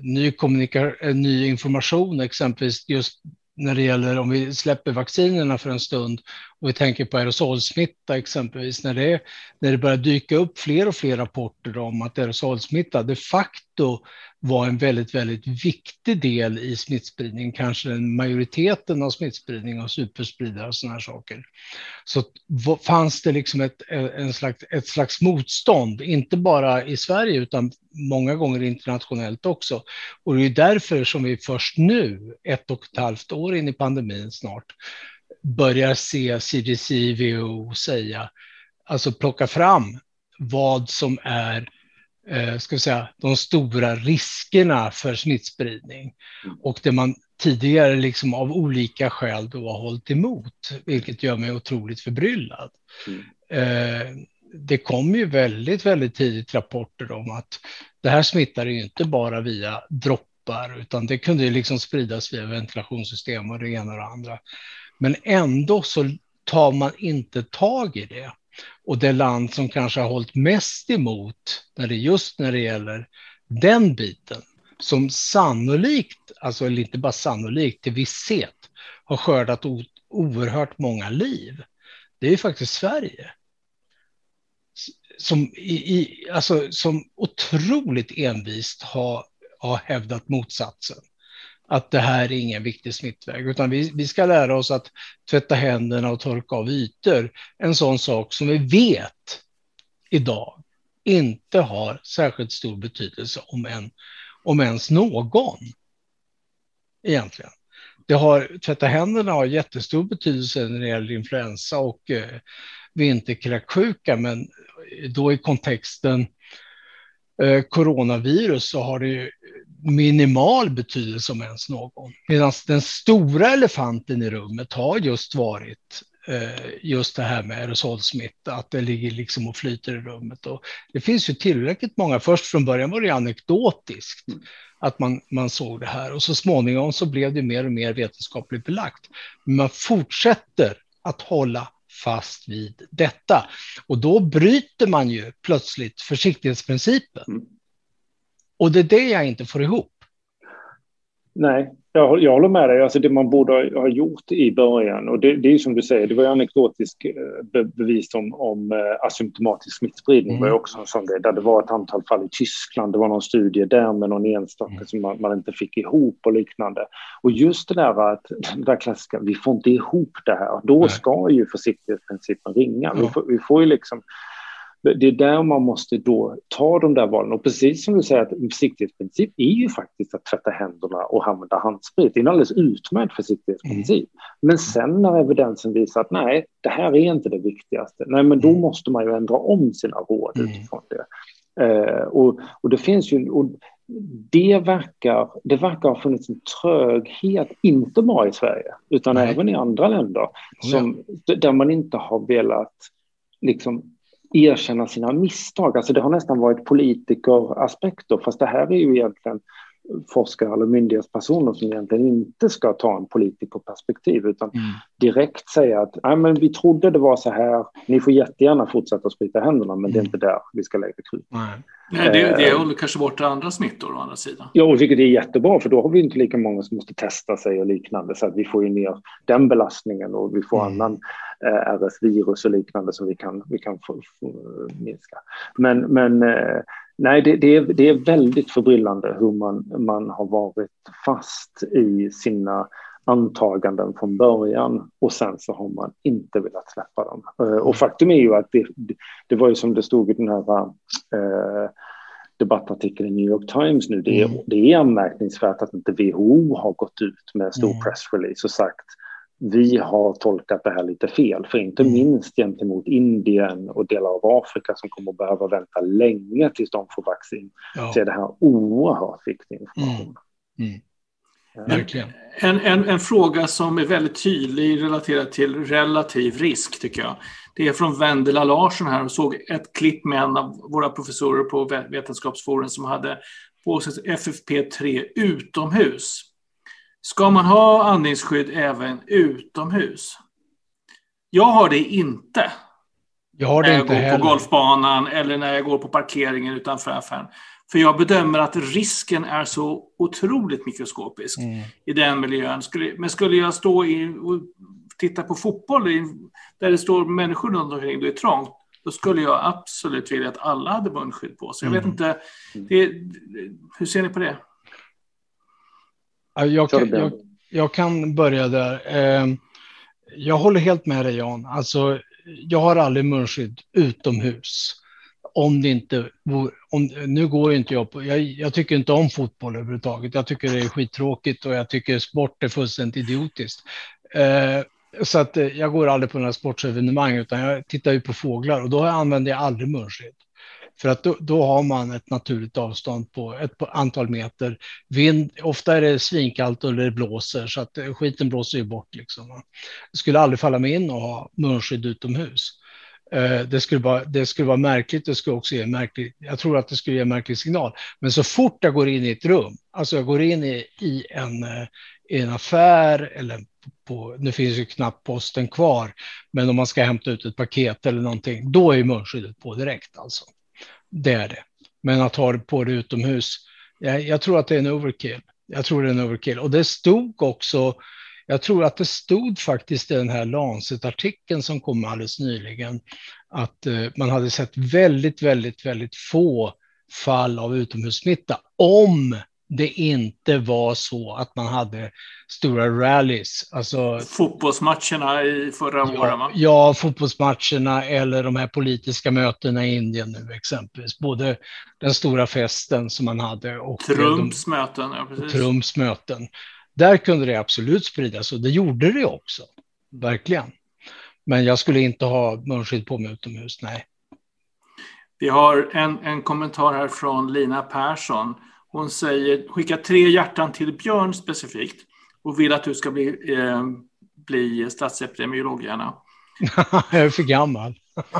B: ny, kommunika- eh, ny information, exempelvis just när det gäller om vi släpper vaccinerna för en stund och vi tänker på aerosolsmitta exempelvis, när det, när det börjar dyka upp fler och fler rapporter om att aerosolsmitta de facto var en väldigt, väldigt viktig del i smittspridning, kanske den majoriteten av smittspridning av superspridare och sådana här saker. Så fanns det liksom ett, en slags, ett slags motstånd, inte bara i Sverige utan många gånger internationellt också. Och det är därför som vi först nu, ett och ett halvt år in i pandemin snart, börjar se CDC, WHO säga, alltså plocka fram vad som är eh, ska vi säga, de stora riskerna för smittspridning och det man tidigare liksom av olika skäl då har hållit emot, vilket gör mig otroligt förbryllad. Mm. Eh, det kom ju väldigt, väldigt tidigt rapporter om att det här smittar ju inte bara via droppar, utan det kunde ju liksom spridas via ventilationssystem och det ena och det andra. Men ändå så tar man inte tag i det. Och det land som kanske har hållit mest emot när det just när det gäller den biten, som sannolikt, alltså eller inte bara sannolikt, till visshet har skördat oerhört många liv, det är ju faktiskt Sverige. Som, i, i, alltså, som otroligt envist har, har hävdat motsatsen att det här är ingen viktig smittväg, utan vi, vi ska lära oss att tvätta händerna och torka av ytor. En sån sak som vi vet idag inte har särskilt stor betydelse om, en, om ens någon. Egentligen. Det har, tvätta händerna har jättestor betydelse när det gäller influensa och eh, vinterkräksjuka, men då i kontexten eh, coronavirus så har det ju minimal betydelse om ens någon. Medan den stora elefanten i rummet har just varit eh, just det här med aerosolsmitta, att det ligger liksom och flyter i rummet. Och det finns ju tillräckligt många, först från början var det anekdotiskt mm. att man, man såg det här och så småningom så blev det mer och mer vetenskapligt belagt. Men man fortsätter att hålla fast vid detta och då bryter man ju plötsligt försiktighetsprincipen. Mm. Och det är det jag inte får ihop.
C: Nej, jag, jag håller med dig. Alltså det man borde ha gjort i början, och det, det är som du säger, det var ju anekdotisk eh, bevis om, om eh, asymptomatisk smittspridning, mm. var också en sån grej, där det var ett antal fall i Tyskland, det var någon studie där med någon enstaka mm. som man, man, inte fick ihop och liknande. Och just det där att, det där klassiska, vi får inte ihop det här, då ska ju försiktighetsprincipen ringa. Ja. Vi, får, vi får ju liksom det är där man måste då ta de där valen. Och precis som du säger, att en försiktighetsprincip är ju faktiskt att tvätta händerna och använda handsprit. Det är en alldeles utmärkt försiktighetsprincip. Mm. Men sen när evidensen visar att nej, det här är inte det viktigaste, nej, men då mm. måste man ju ändra om sina råd mm. utifrån det. Eh, och, och det finns ju... Och det verkar, det verkar ha funnits en tröghet, inte bara i Sverige, utan nej. även i andra länder, som, där man inte har velat liksom erkänna sina misstag. Alltså det har nästan varit politikeraspekter, fast det här är ju egentligen forskare eller myndighetspersoner som egentligen inte ska ta en politikerperspektiv utan mm. direkt säga att Nej, men vi trodde det var så här, ni får jättegärna fortsätta sprita händerna men mm. det är mm. inte där vi ska lägga krut.
A: Nej. Nej, det, det håller kanske bort andra smittor å andra sidan.
C: Ja, vilket är jättebra för då har vi inte lika många som måste testa sig och liknande så att vi får ju ner den belastningen och vi får mm. annan eh, RS-virus och liknande som vi kan, vi kan få, få minska. Men, men eh, Nej, det, det, är, det är väldigt förbryllande hur man, man har varit fast i sina antaganden från början och sen så har man inte velat släppa dem. Eh, och mm. faktum är ju att det, det var ju som det stod i den här eh, debattartikeln i New York Times nu, det är, mm. det är anmärkningsvärt att inte WHO har gått ut med stor pressrelease och sagt vi har tolkat det här lite fel, för inte mm. minst gentemot Indien och delar av Afrika som kommer att behöva vänta länge tills de får vaccin, ja. så är det här oerhört viktig information. Mm. Mm.
A: Verkligen. En, en, en, fråga som är väldigt tydlig relaterad till relativ risk, tycker jag. Det är från Vendela Larsson här och såg ett klipp med en av våra professorer på Vetenskapsforum som hade på sig FFP3 utomhus. Ska man ha andningsskydd även utomhus? Jag har det inte.
B: Jag har det
A: när
B: jag
A: går
B: heller.
A: på golfbanan eller när jag går på parkeringen utanför affären. För jag bedömer att risken är så otroligt mikroskopisk mm. i den miljön. men skulle jag stå i, och titta på fotboll där det står människor runt omkring, det är trångt, då skulle jag absolut vilja att alla hade munskydd på sig. Jag vet mm. inte, det, hur ser ni på det?
B: Jag, jag, jag, kan börja där. Ehm, jag håller helt med dig Jan. Alltså, jag har aldrig munskydd utomhus. Om det inte om, nu går inte jag på, jag, jag, tycker inte om fotboll överhuvudtaget. Jag tycker det är skittråkigt och jag tycker sport är fullständigt idiotiskt. Eh, så att eh, jag går aldrig på några sportsevenemang utan jag tittar ju på fåglar och då använder jag aldrig munskydd. För att då, då, har man ett naturligt avstånd på ett antal meter. Vind, ofta är det svinkallt och det blåser så att eh, skiten blåser ju bort. Liksom. Det skulle aldrig falla mig in att ha munskydd utomhus. Eh, det skulle, vara, det skulle vara märkligt, det skulle också ge märklig, jag tror att det skulle ge en märklig signal. Men så fort jag går in i ett rum, alltså jag går in i, i en, eh, i en affär eller på, nu finns ju knappt posten kvar, men om man ska hämta ut ett paket eller någonting, då är munskyddet på direkt alltså. Det är det. Men att ha det på det utomhus, jag, jag tror att det är en overkill. Jag tror det är en overkill. Och det stod också, jag tror att det stod faktiskt i den här Lancet-artikeln som kom alldeles nyligen, att eh, man hade sett väldigt, väldigt, väldigt få fall av utomhussmitta om det inte var så att man hade stora rallies. Alltså,
A: Fotbollsmatcherna i förra
B: ja,
A: året? Va?
B: Ja, fotbollsmatcherna eller de här politiska mötena i Indien nu exempelvis. Både den stora festen som man hade och
A: Trumps de, möten. Ja, precis.
B: Trumps möten. Där kunde det absolut spridas och det gjorde det också. Verkligen. Men jag skulle inte ha munskydd på mig utomhus, nej.
A: Vi har en, en kommentar här från Lina Persson. Hon säger, skicka tre hjärtan till Björn specifikt och vill att du ska bli, eh, bli statsepidemiolog gärna.
B: jag är för gammal.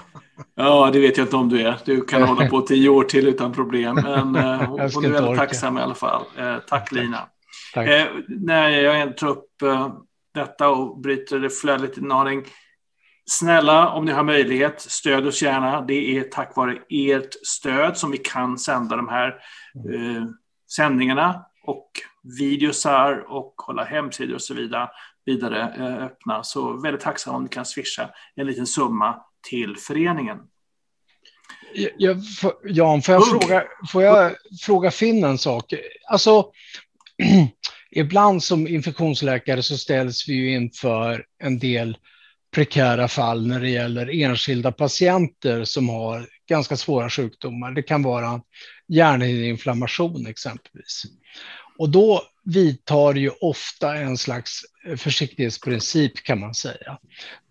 A: ja, det vet jag inte om du är. Du kan hålla på tio år till utan problem. Men eh, hon, hon är väldigt orka. tacksam i alla fall. Eh, tack Lina. Tack. Eh, när jag tar upp eh, detta och bryter det flödet i naring. Snälla, om ni har möjlighet, stöd oss gärna. Det är tack vare ert stöd som vi kan sända de här eh, sändningarna och videosar och hålla hemsidor och så vidare, vidare eh, öppna. Så väldigt tacksam om ni kan swisha en liten summa till föreningen.
B: Jag, Jan, får jag, fråga, får jag fråga Finn en sak? Alltså, ibland som infektionsläkare så ställs vi ju inför en del prekära fall när det gäller enskilda patienter som har ganska svåra sjukdomar. Det kan vara hjärnhinneinflammation exempelvis. Och då vidtar ju ofta en slags försiktighetsprincip kan man säga.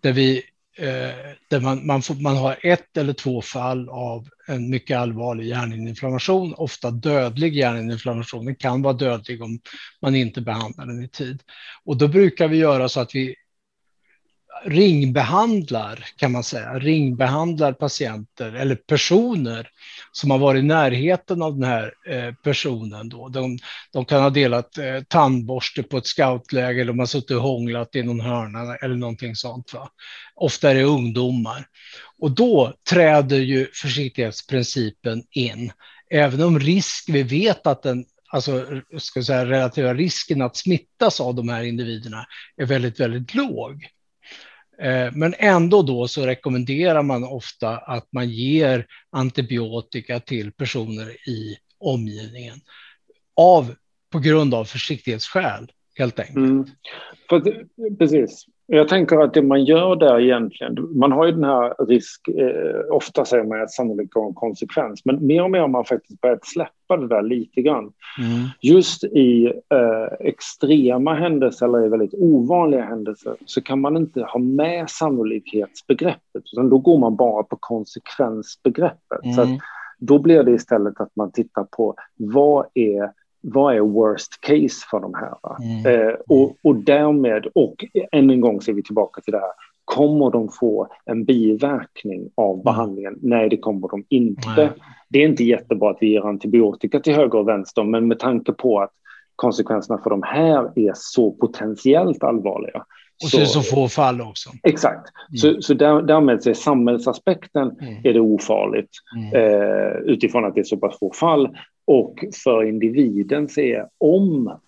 B: Där, vi, eh, där man, man, får, man har ett eller två fall av en mycket allvarlig hjärninflammation, ofta dödlig hjärninflammation. Den kan vara dödlig om man inte behandlar den i tid. Och då brukar vi göra så att vi ringbehandlar, kan man säga, ringbehandlar patienter eller personer som har varit i närheten av den här eh, personen. Då. De, de kan ha delat eh, tandborste på ett scoutläger, eller de har suttit och hånglat i någon hörna eller någonting sånt. Va? Ofta är det ungdomar. Och då träder ju försiktighetsprincipen in. Även om risk, vi vet att den alltså ska säga, relativa risken att smittas av de här individerna är väldigt, väldigt låg. Eh, men ändå då så rekommenderar man ofta att man ger antibiotika till personer i omgivningen av, på grund av försiktighetsskäl helt enkelt. Mm.
C: För, precis. Jag tänker att det man gör där egentligen, man har ju den här risk, eh, ofta säger man att sannolikt har en konsekvens, men mer och mer har man faktiskt börjat släppa det där lite grann. Mm. Just i eh, extrema händelser eller i väldigt ovanliga händelser så kan man inte ha med sannolikhetsbegreppet, utan då går man bara på konsekvensbegreppet. Mm. Så då blir det istället att man tittar på vad är vad är worst case för de här? Mm. Eh, och, och därmed, och än en gång ser vi tillbaka till det här, kommer de få en biverkning av mm. behandlingen? Nej, det kommer de inte. Nej. Det är inte jättebra att vi ger antibiotika till höger och vänster, men med tanke på att konsekvenserna för de här är så potentiellt allvarliga.
B: Och så, så, så få fall också.
C: Exakt. Mm. Så, så där, därmed så är samhällsaspekten mm. är det ofarligt mm. eh, utifrån att det är så pass få fall. Och för individen är om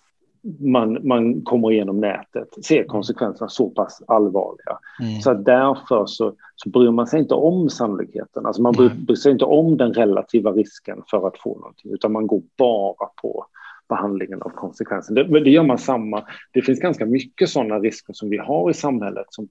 C: man, man kommer igenom nätet är konsekvenserna så pass allvarliga. Mm. Så därför så, så bryr man sig inte om sannolikheten. Alltså man bryr, bryr sig inte om den relativa risken för att få någonting, utan man går bara på behandlingen av konsekvenser. Det, det gör man samma. Det finns ganska mycket sådana risker som vi har i samhället som,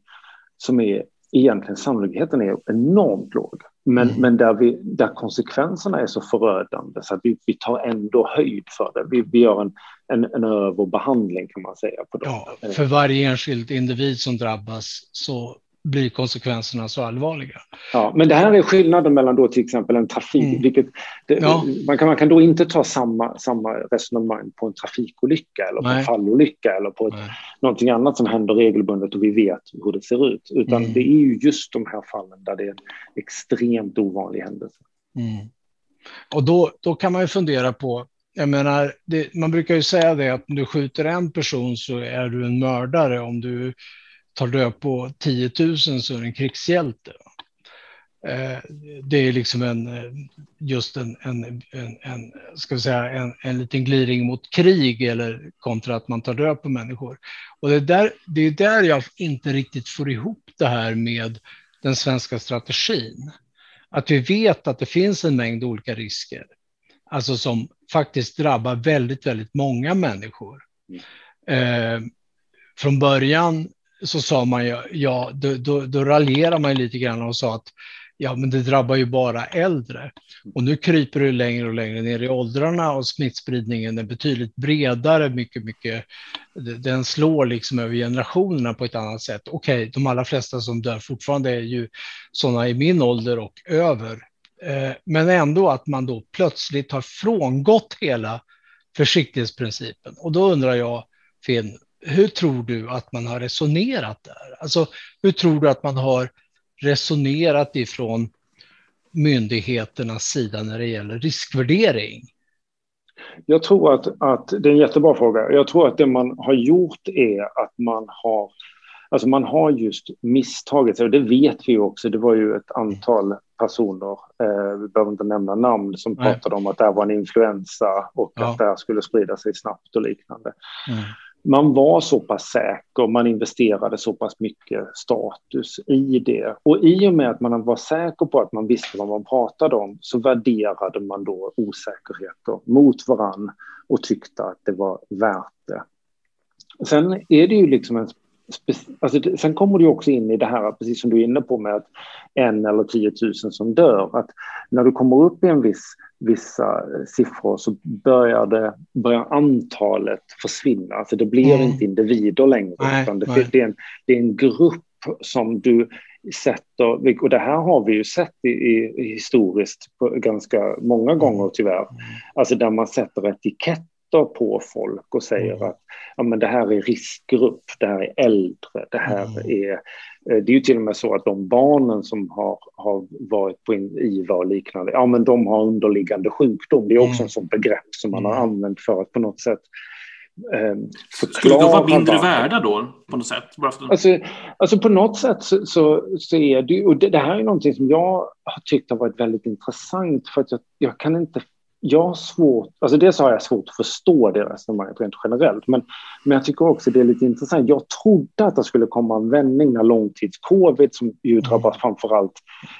C: som är egentligen sannolikheten är enormt låg. Men, mm. men där, vi, där konsekvenserna är så förödande så att vi, vi tar ändå höjd för det. Vi, vi gör en, en, en överbehandling kan man säga. På dem.
B: Ja, för varje enskild individ som drabbas så blir konsekvenserna så allvarliga.
C: Ja, men det här är skillnaden mellan då till exempel en trafik, mm. vilket det, ja. man, kan, man kan då inte ta samma, samma resonemang på en trafikolycka eller på Nej. en fallolycka eller på ett, någonting annat som händer regelbundet och vi vet hur det ser ut, utan mm. det är ju just de här fallen där det är en extremt ovanlig händelse. Mm.
B: Och då, då kan man ju fundera på jag menar, det, man brukar ju säga det att om du skjuter en person så är du en mördare. Om du tar död på 10 000 så är det en krigshjälte. Eh, det är liksom en, just en, en, en, en, ska vi säga, en, en liten gliring mot krig eller kontra att man tar död på människor. Och det är, där, det är där jag inte riktigt får ihop det här med den svenska strategin. Att vi vet att det finns en mängd olika risker, alltså som faktiskt drabbar väldigt, väldigt många människor. Eh, från början så sa man ju, ja, då, då, då raljerar man lite grann och sa att ja, men det drabbar ju bara äldre. Och nu kryper det längre och längre ner i åldrarna och smittspridningen är betydligt bredare, mycket, mycket. Den slår liksom över generationerna på ett annat sätt. Okej, okay, de allra flesta som dör fortfarande är ju sådana i min ålder och över. Eh, men ändå att man då plötsligt har frångått hela försiktighetsprincipen. Och då undrar jag, Finn, hur tror du att man har resonerat där? Alltså, hur tror du att man har resonerat ifrån myndigheternas sida när det gäller riskvärdering?
C: Jag tror att, att det är en jättebra fråga. Jag tror att det man har gjort är att man har Alltså man har just misstagit sig, och det vet vi också. Det var ju ett antal personer, eh, vi behöver inte nämna namn, som Nej. pratade om att det här var en influensa och ja. att det här skulle sprida sig snabbt och liknande. Mm man var så pass säker, man investerade så pass mycket status i det. Och i och med att man var säker på att man visste vad man pratade om så värderade man då osäkerheter mot varann och tyckte att det var värt det. Sen är det ju liksom en Alltså, sen kommer du också in i det här, precis som du är inne på med att en eller tiotusen som dör, att när du kommer upp i en viss vissa siffror så börjar, det, börjar antalet försvinna. Alltså det blir mm. inte individer längre, nej, utan det, det, är en, det är en grupp som du sätter, och det här har vi ju sett i, i historiskt ganska många gånger tyvärr, mm. alltså där man sätter etiketter på folk och säger mm. att ja, men det här är riskgrupp, det här är äldre, det här mm. är... Eh, det är ju till och med så att de barnen som har, har varit på IVA och liknande, ja men de har underliggande sjukdom. Det är också mm. en sån begrepp som man har mm. använt för att på något sätt
A: eh, Skulle de vara mindre varför. värda då på något sätt?
C: Alltså, alltså på något sätt så, så, så är det, och det, det, här är någonting som jag har tyckt har varit väldigt intressant för att jag, jag kan inte jag har svårt, alltså dels har jag svårt att förstå det resonemanget rent generellt, men, men jag tycker också det är lite intressant. Jag trodde att det skulle komma en vändning när långtidscovid, som ju mm. drabbar framförallt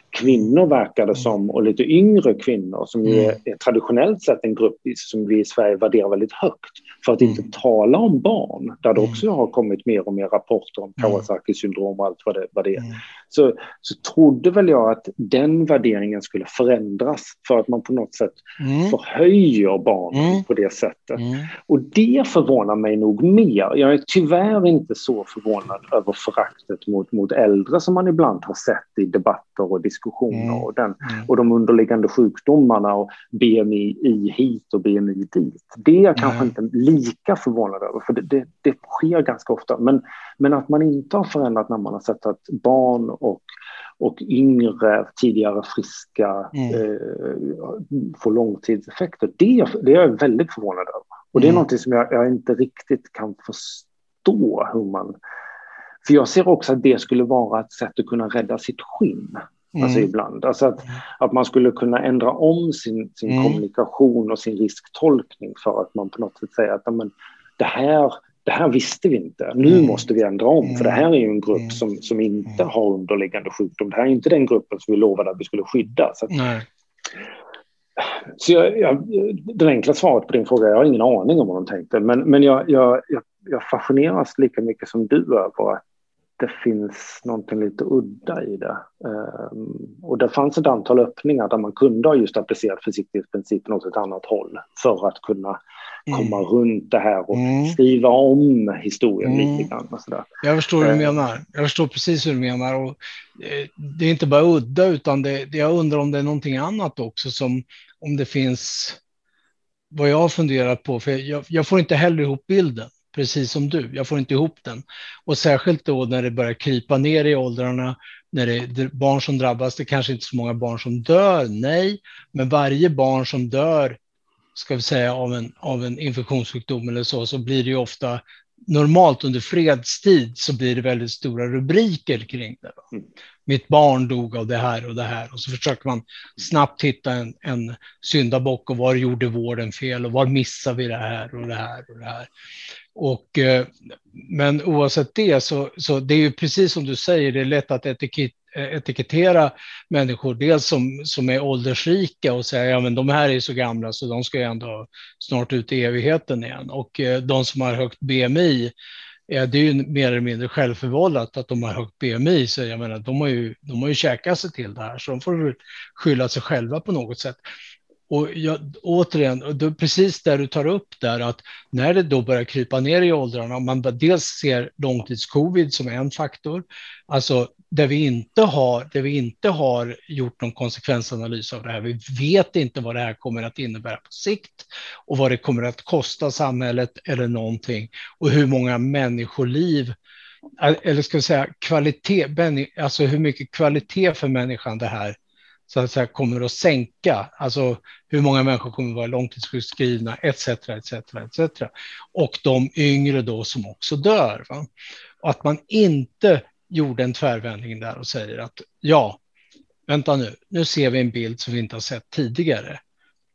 C: kvinnor verkade mm. som, och lite yngre kvinnor, som ju mm. är, är traditionellt sett en grupp som vi i Sverige värderar väldigt högt, för att inte tala om barn, där det också har kommit mer och mer rapporter om Kawasaki syndrom och allt vad det, vad det är. Så, så trodde väl jag att den värderingen skulle förändras för att man på något sätt mm. Förhöjer barn mm. på det sättet. Mm. Och det förvånar mig nog mer. Jag är tyvärr inte så förvånad över föraktet mot, mot äldre som man ibland har sett i debatter och diskussioner mm. och, den, mm. och de underliggande sjukdomarna och BMI hit och BMI dit. Det är jag kanske inte lika förvånad över, för det, det, det sker ganska ofta. Men, men att man inte har förändrat när man har sett att barn och och yngre, tidigare friska mm. eh, får långtidseffekter. Det, det är jag väldigt förvånad över. Och det är mm. något som jag, jag, inte riktigt kan förstå hur man... För jag ser också att det skulle vara ett sätt att kunna rädda sitt skinn. Mm. Alltså ibland. Alltså att, att man skulle kunna ändra om sin, sin mm. kommunikation och sin risktolkning för att man på något sätt säger att men, det här det här visste vi inte. Nu mm. måste vi ändra om, för det här är ju en grupp mm. som, som inte mm. har underliggande sjukdom. Det här är inte den gruppen som vi lovade att vi skulle skydda. Så, att, så jag, jag, det enkla svaret på din fråga, jag har ingen aning om vad de tänkte, men, men jag, jag, jag fascineras lika mycket som du över att det finns någonting lite udda i det. Um, och det fanns ett antal öppningar där man kunde ha just applicerat försiktighetsprincipen åt ett annat håll för att kunna komma mm. runt det här och mm. skriva om historien mm. lite grann. Och sådär.
B: Jag förstår hur du eh. menar. Jag förstår precis hur du menar. Och eh, det är inte bara udda, utan det, jag undrar om det är någonting annat också, som om det finns vad jag har funderat på, för jag, jag får inte heller ihop bilden precis som du. Jag får inte ihop den. Och särskilt då när det börjar krypa ner i åldrarna, när det är barn som drabbas. Det kanske inte är så många barn som dör, nej, men varje barn som dör, ska vi säga av en, av en infektionssjukdom eller så, så blir det ju ofta normalt under fredstid så blir det väldigt stora rubriker kring det. Mm. Mitt barn dog av det här och det här och så försöker man snabbt hitta en, en syndabock och var gjorde vården fel och var missar vi det här och det här och det här. Och, eh, men oavsett det så, så det är ju precis som du säger, det är lätt att etikett, Eh, etikettera människor, dels som, som är åldersrika och säga ja men de här är så gamla så de ska ju ändå snart ut i evigheten igen. Och eh, de som har högt BMI, eh, det är ju mer eller mindre självförvållat att de har högt BMI, så jag menar, de har ju, de har ju käkat sig till det här, så de får väl skylla sig själva på något sätt. Och jag, återigen, då, precis där du tar upp där, att när det då börjar krypa ner i åldrarna, om man dels ser långtidscovid som en faktor, alltså där vi inte har, där vi inte har gjort någon konsekvensanalys av det här. Vi vet inte vad det här kommer att innebära på sikt och vad det kommer att kosta samhället eller någonting och hur många människoliv eller ska vi säga kvalitet, alltså hur mycket kvalitet för människan det här så att säga, kommer att sänka, alltså hur många människor kommer att vara långtidssjukskrivna etc. etc. etc. Och de yngre då som också dör. Va? Och att man inte gjorde en tvärvändning där och säger att ja, vänta nu, nu ser vi en bild som vi inte har sett tidigare.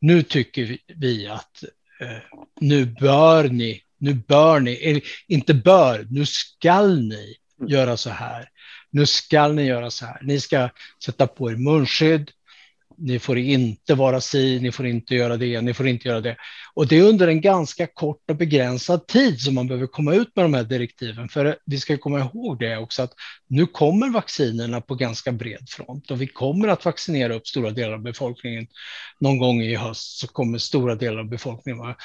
B: Nu tycker vi att eh, nu bör ni, nu bör ni, inte bör, nu skall ni göra så här nu ska ni göra så här. Ni ska sätta på er munskydd. Ni får inte vara si, ni får inte göra det, ni får inte göra det. Och det är under en ganska kort och begränsad tid som man behöver komma ut med de här direktiven. För vi ska komma ihåg det också att nu kommer vaccinerna på ganska bred front och vi kommer att vaccinera upp stora delar av befolkningen. Någon gång i höst så kommer stora delar av befolkningen vara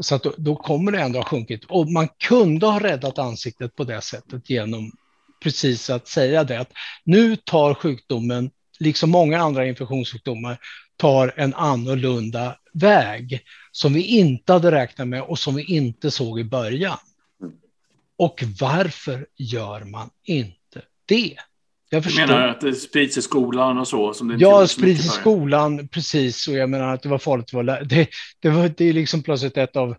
B: så att då, då, kommer det ändå ha sjunkit. Och man kunde ha räddat ansiktet på det sättet genom precis att säga det att nu tar sjukdomen, liksom många andra infektionssjukdomar, tar en annorlunda väg som vi inte hade räknat med och som vi inte såg i början. Och varför gör man inte det?
A: Jag förstår. Du menar att det sprids i skolan och så? Som det
B: ja, sprids i skolan, precis. Och jag menar att det var farligt att vara det, det, var, det är liksom plötsligt ett av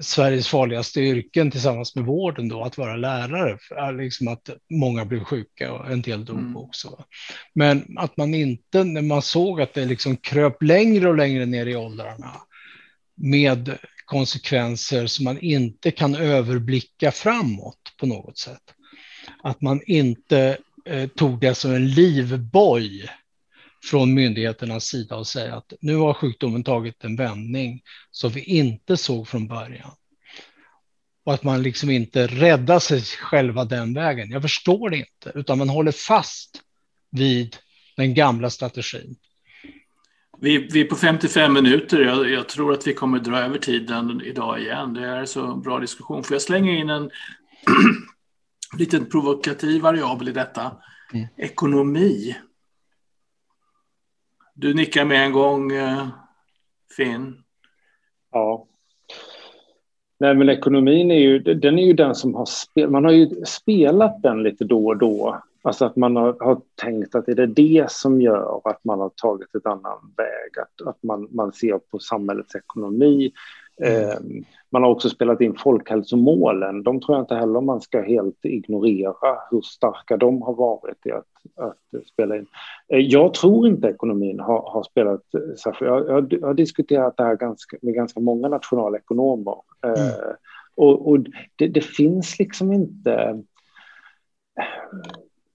B: Sveriges farligaste yrken tillsammans med vården då, att vara lärare. Liksom att många blev sjuka och en del dog mm. också. Men att man inte, när man såg att det liksom kröp längre och längre ner i åldrarna med konsekvenser som man inte kan överblicka framåt på något sätt. Att man inte eh, tog det som en livboj från myndigheternas sida och säga att nu har sjukdomen tagit en vändning som vi inte såg från början. Och att man liksom inte räddar sig själva den vägen. Jag förstår det inte, utan man håller fast vid den gamla strategin.
A: Vi, vi är på 55 minuter. Jag, jag, tror att vi kommer dra över tiden idag igen. Det är så bra diskussion. Får jag slänga in en liten provokativ variabel i detta? Mm. Ekonomi. Du nickar med en gång, eh, Finn.
C: Ja. Nej, men ekonomin är ju den, är ju den som har spelat. Man har ju spelat den lite då och då. Alltså att man har, har tänkt att är det det som gör att man har tagit ett annan väg. Att, att man, man ser på samhällets ekonomi man har också spelat in folkhälsomålen. De tror jag inte heller man ska helt ignorera hur starka de har varit i att, att spela in. Eh, jag tror inte ekonomin har, har spelat särskilt... Jag, jag, jag har diskuterat det här ganska, med ganska många nationalekonomer. Mm. Eh, och, och det, det, finns liksom inte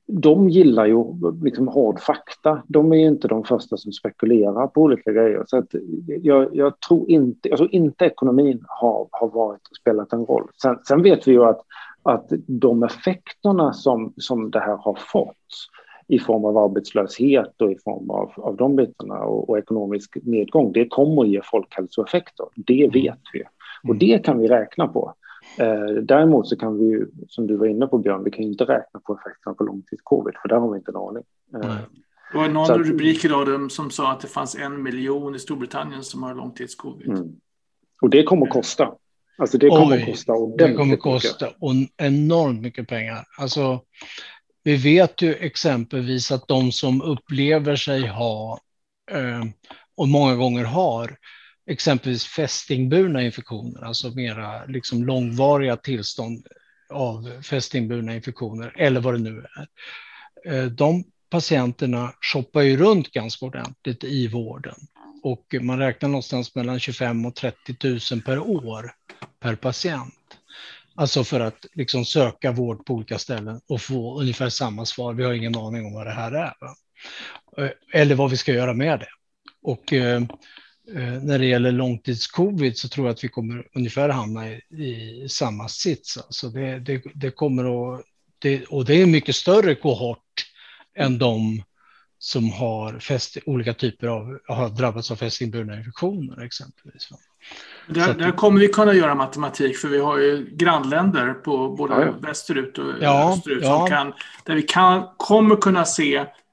C: de gillar ju liksom hård fakta. De är inte de första som spekulerar på olika grejer. Så att jag, jag tror inte, jag tror inte ekonomin har, har varit spelat en roll. Sen, sen, vet vi ju att, att de effekterna som, som det här har fått i form av arbetslöshet och i form av, av de bitarna och, och ekonomisk nedgång, det kommer att ge folkhälsoeffekter. Det vet vi. Och mm. det kan vi räkna på. Eh, däremot så kan vi ju, som du var inne på Björn, vi kan ju inte räkna på effekterna på långtidscovid, för där har vi inte en aning.
A: Eh, det var någon att, rubrik idag som sa att det fanns en miljon i Storbritannien som har långtidscovid. Mm.
C: Och det kommer att kosta. Alltså det kommer Oj, att kosta
B: Det kommer att kosta och enormt mycket pengar. Alltså, vi vet ju exempelvis att de som upplever sig ha eh, och många gånger har exempelvis fästingburna infektioner, alltså mera liksom långvariga tillstånd av fästingburna infektioner eller vad det nu är. Eh, de patienterna shoppar ju runt ganska ordentligt i vården och man räknar någonstans mellan 25 och 30 000 per år per patient. Alltså för att liksom söka vård på olika ställen och få ungefär samma svar. Vi har ingen aning om vad det här är. Va? Eh, eller vad vi ska göra med det. Och Eh, när det gäller långtidscovid så tror jag att vi kommer ungefär hamna i, i samma sits. Alltså det, det, det kommer att, det, och det är en mycket större kohort än de som har fäst, olika typer av, har drabbats av fästingburna infektioner exempelvis.
A: Där, där, kommer vi kunna göra matematik för vi har ju grannländer på både ja, ja. västerut och ja, österut ja. kan, där vi kan, kommer kunna se Eh,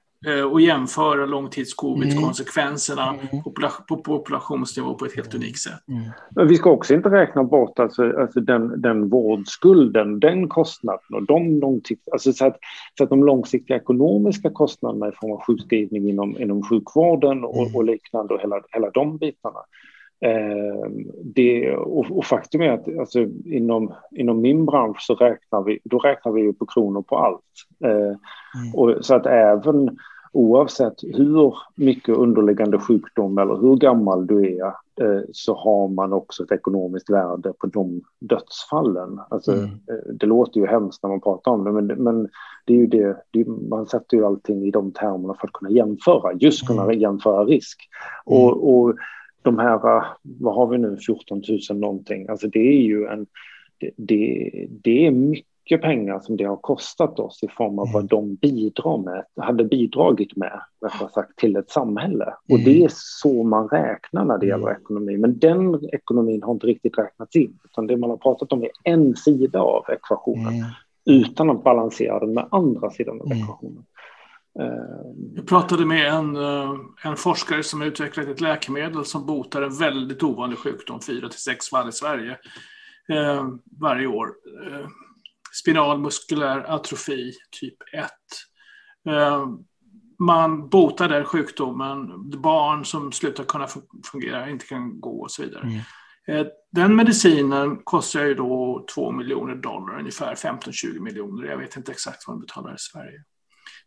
A: och jämföra långtidscovid-konsekvenserna mm. på populationsnivå på ett helt unikt sätt. Mm.
C: Men vi ska också inte räkna bort alltså, alltså den, den vårdskulden, den kostnaden och de långsiktiga, alltså så, att, så att de långsiktiga ekonomiska kostnaderna i form av sjukskrivning inom, inom sjukvården och, mm. och liknande och hela, hela de bitarna. Eh, det, och, och, faktum är att alltså, inom, inom min bransch så räknar vi, då räknar vi på kronor på allt. Eh, mm. och, så att även oavsett hur mycket underliggande sjukdom eller hur gammal du är eh, så har man också ett ekonomiskt värde på de dödsfallen. Alltså, mm. Eh, det låter ju hemskt när man pratar om det, men, men det är ju det, det, man sätter ju allting i de termerna för att kunna jämföra, just kunna mm. jämföra risk. Mm. Och, och de här, vad har vi nu, 14 000 någonting, alltså det är ju en, det, det, det är mycket mycket pengar som det har kostat oss i form av mm. vad de bidrar med, hade bidragit med sagt, till ett samhälle. Och mm. det är så man räknar när det gäller mm. ekonomi. Men den ekonomin har inte riktigt räknats in, utan det man har pratat om är en sida av ekvationen, mm. utan att balansera den med andra sidan av ekvationen.
A: Jag pratade med en, en forskare som utvecklat ett läkemedel som botar en väldigt ovanlig sjukdom, 4 till 6 fall i Sverige, varje år. Spinal muskulär atrofi typ 1 man botar den sjukdomen, barn som slutar kunna fungera, inte kan gå och så vidare. Mm. Eh, den medicinen kostar ju då 2 miljoner dollar, ungefär 15-20 miljoner. Jag vet inte exakt vad den betalar i Sverige.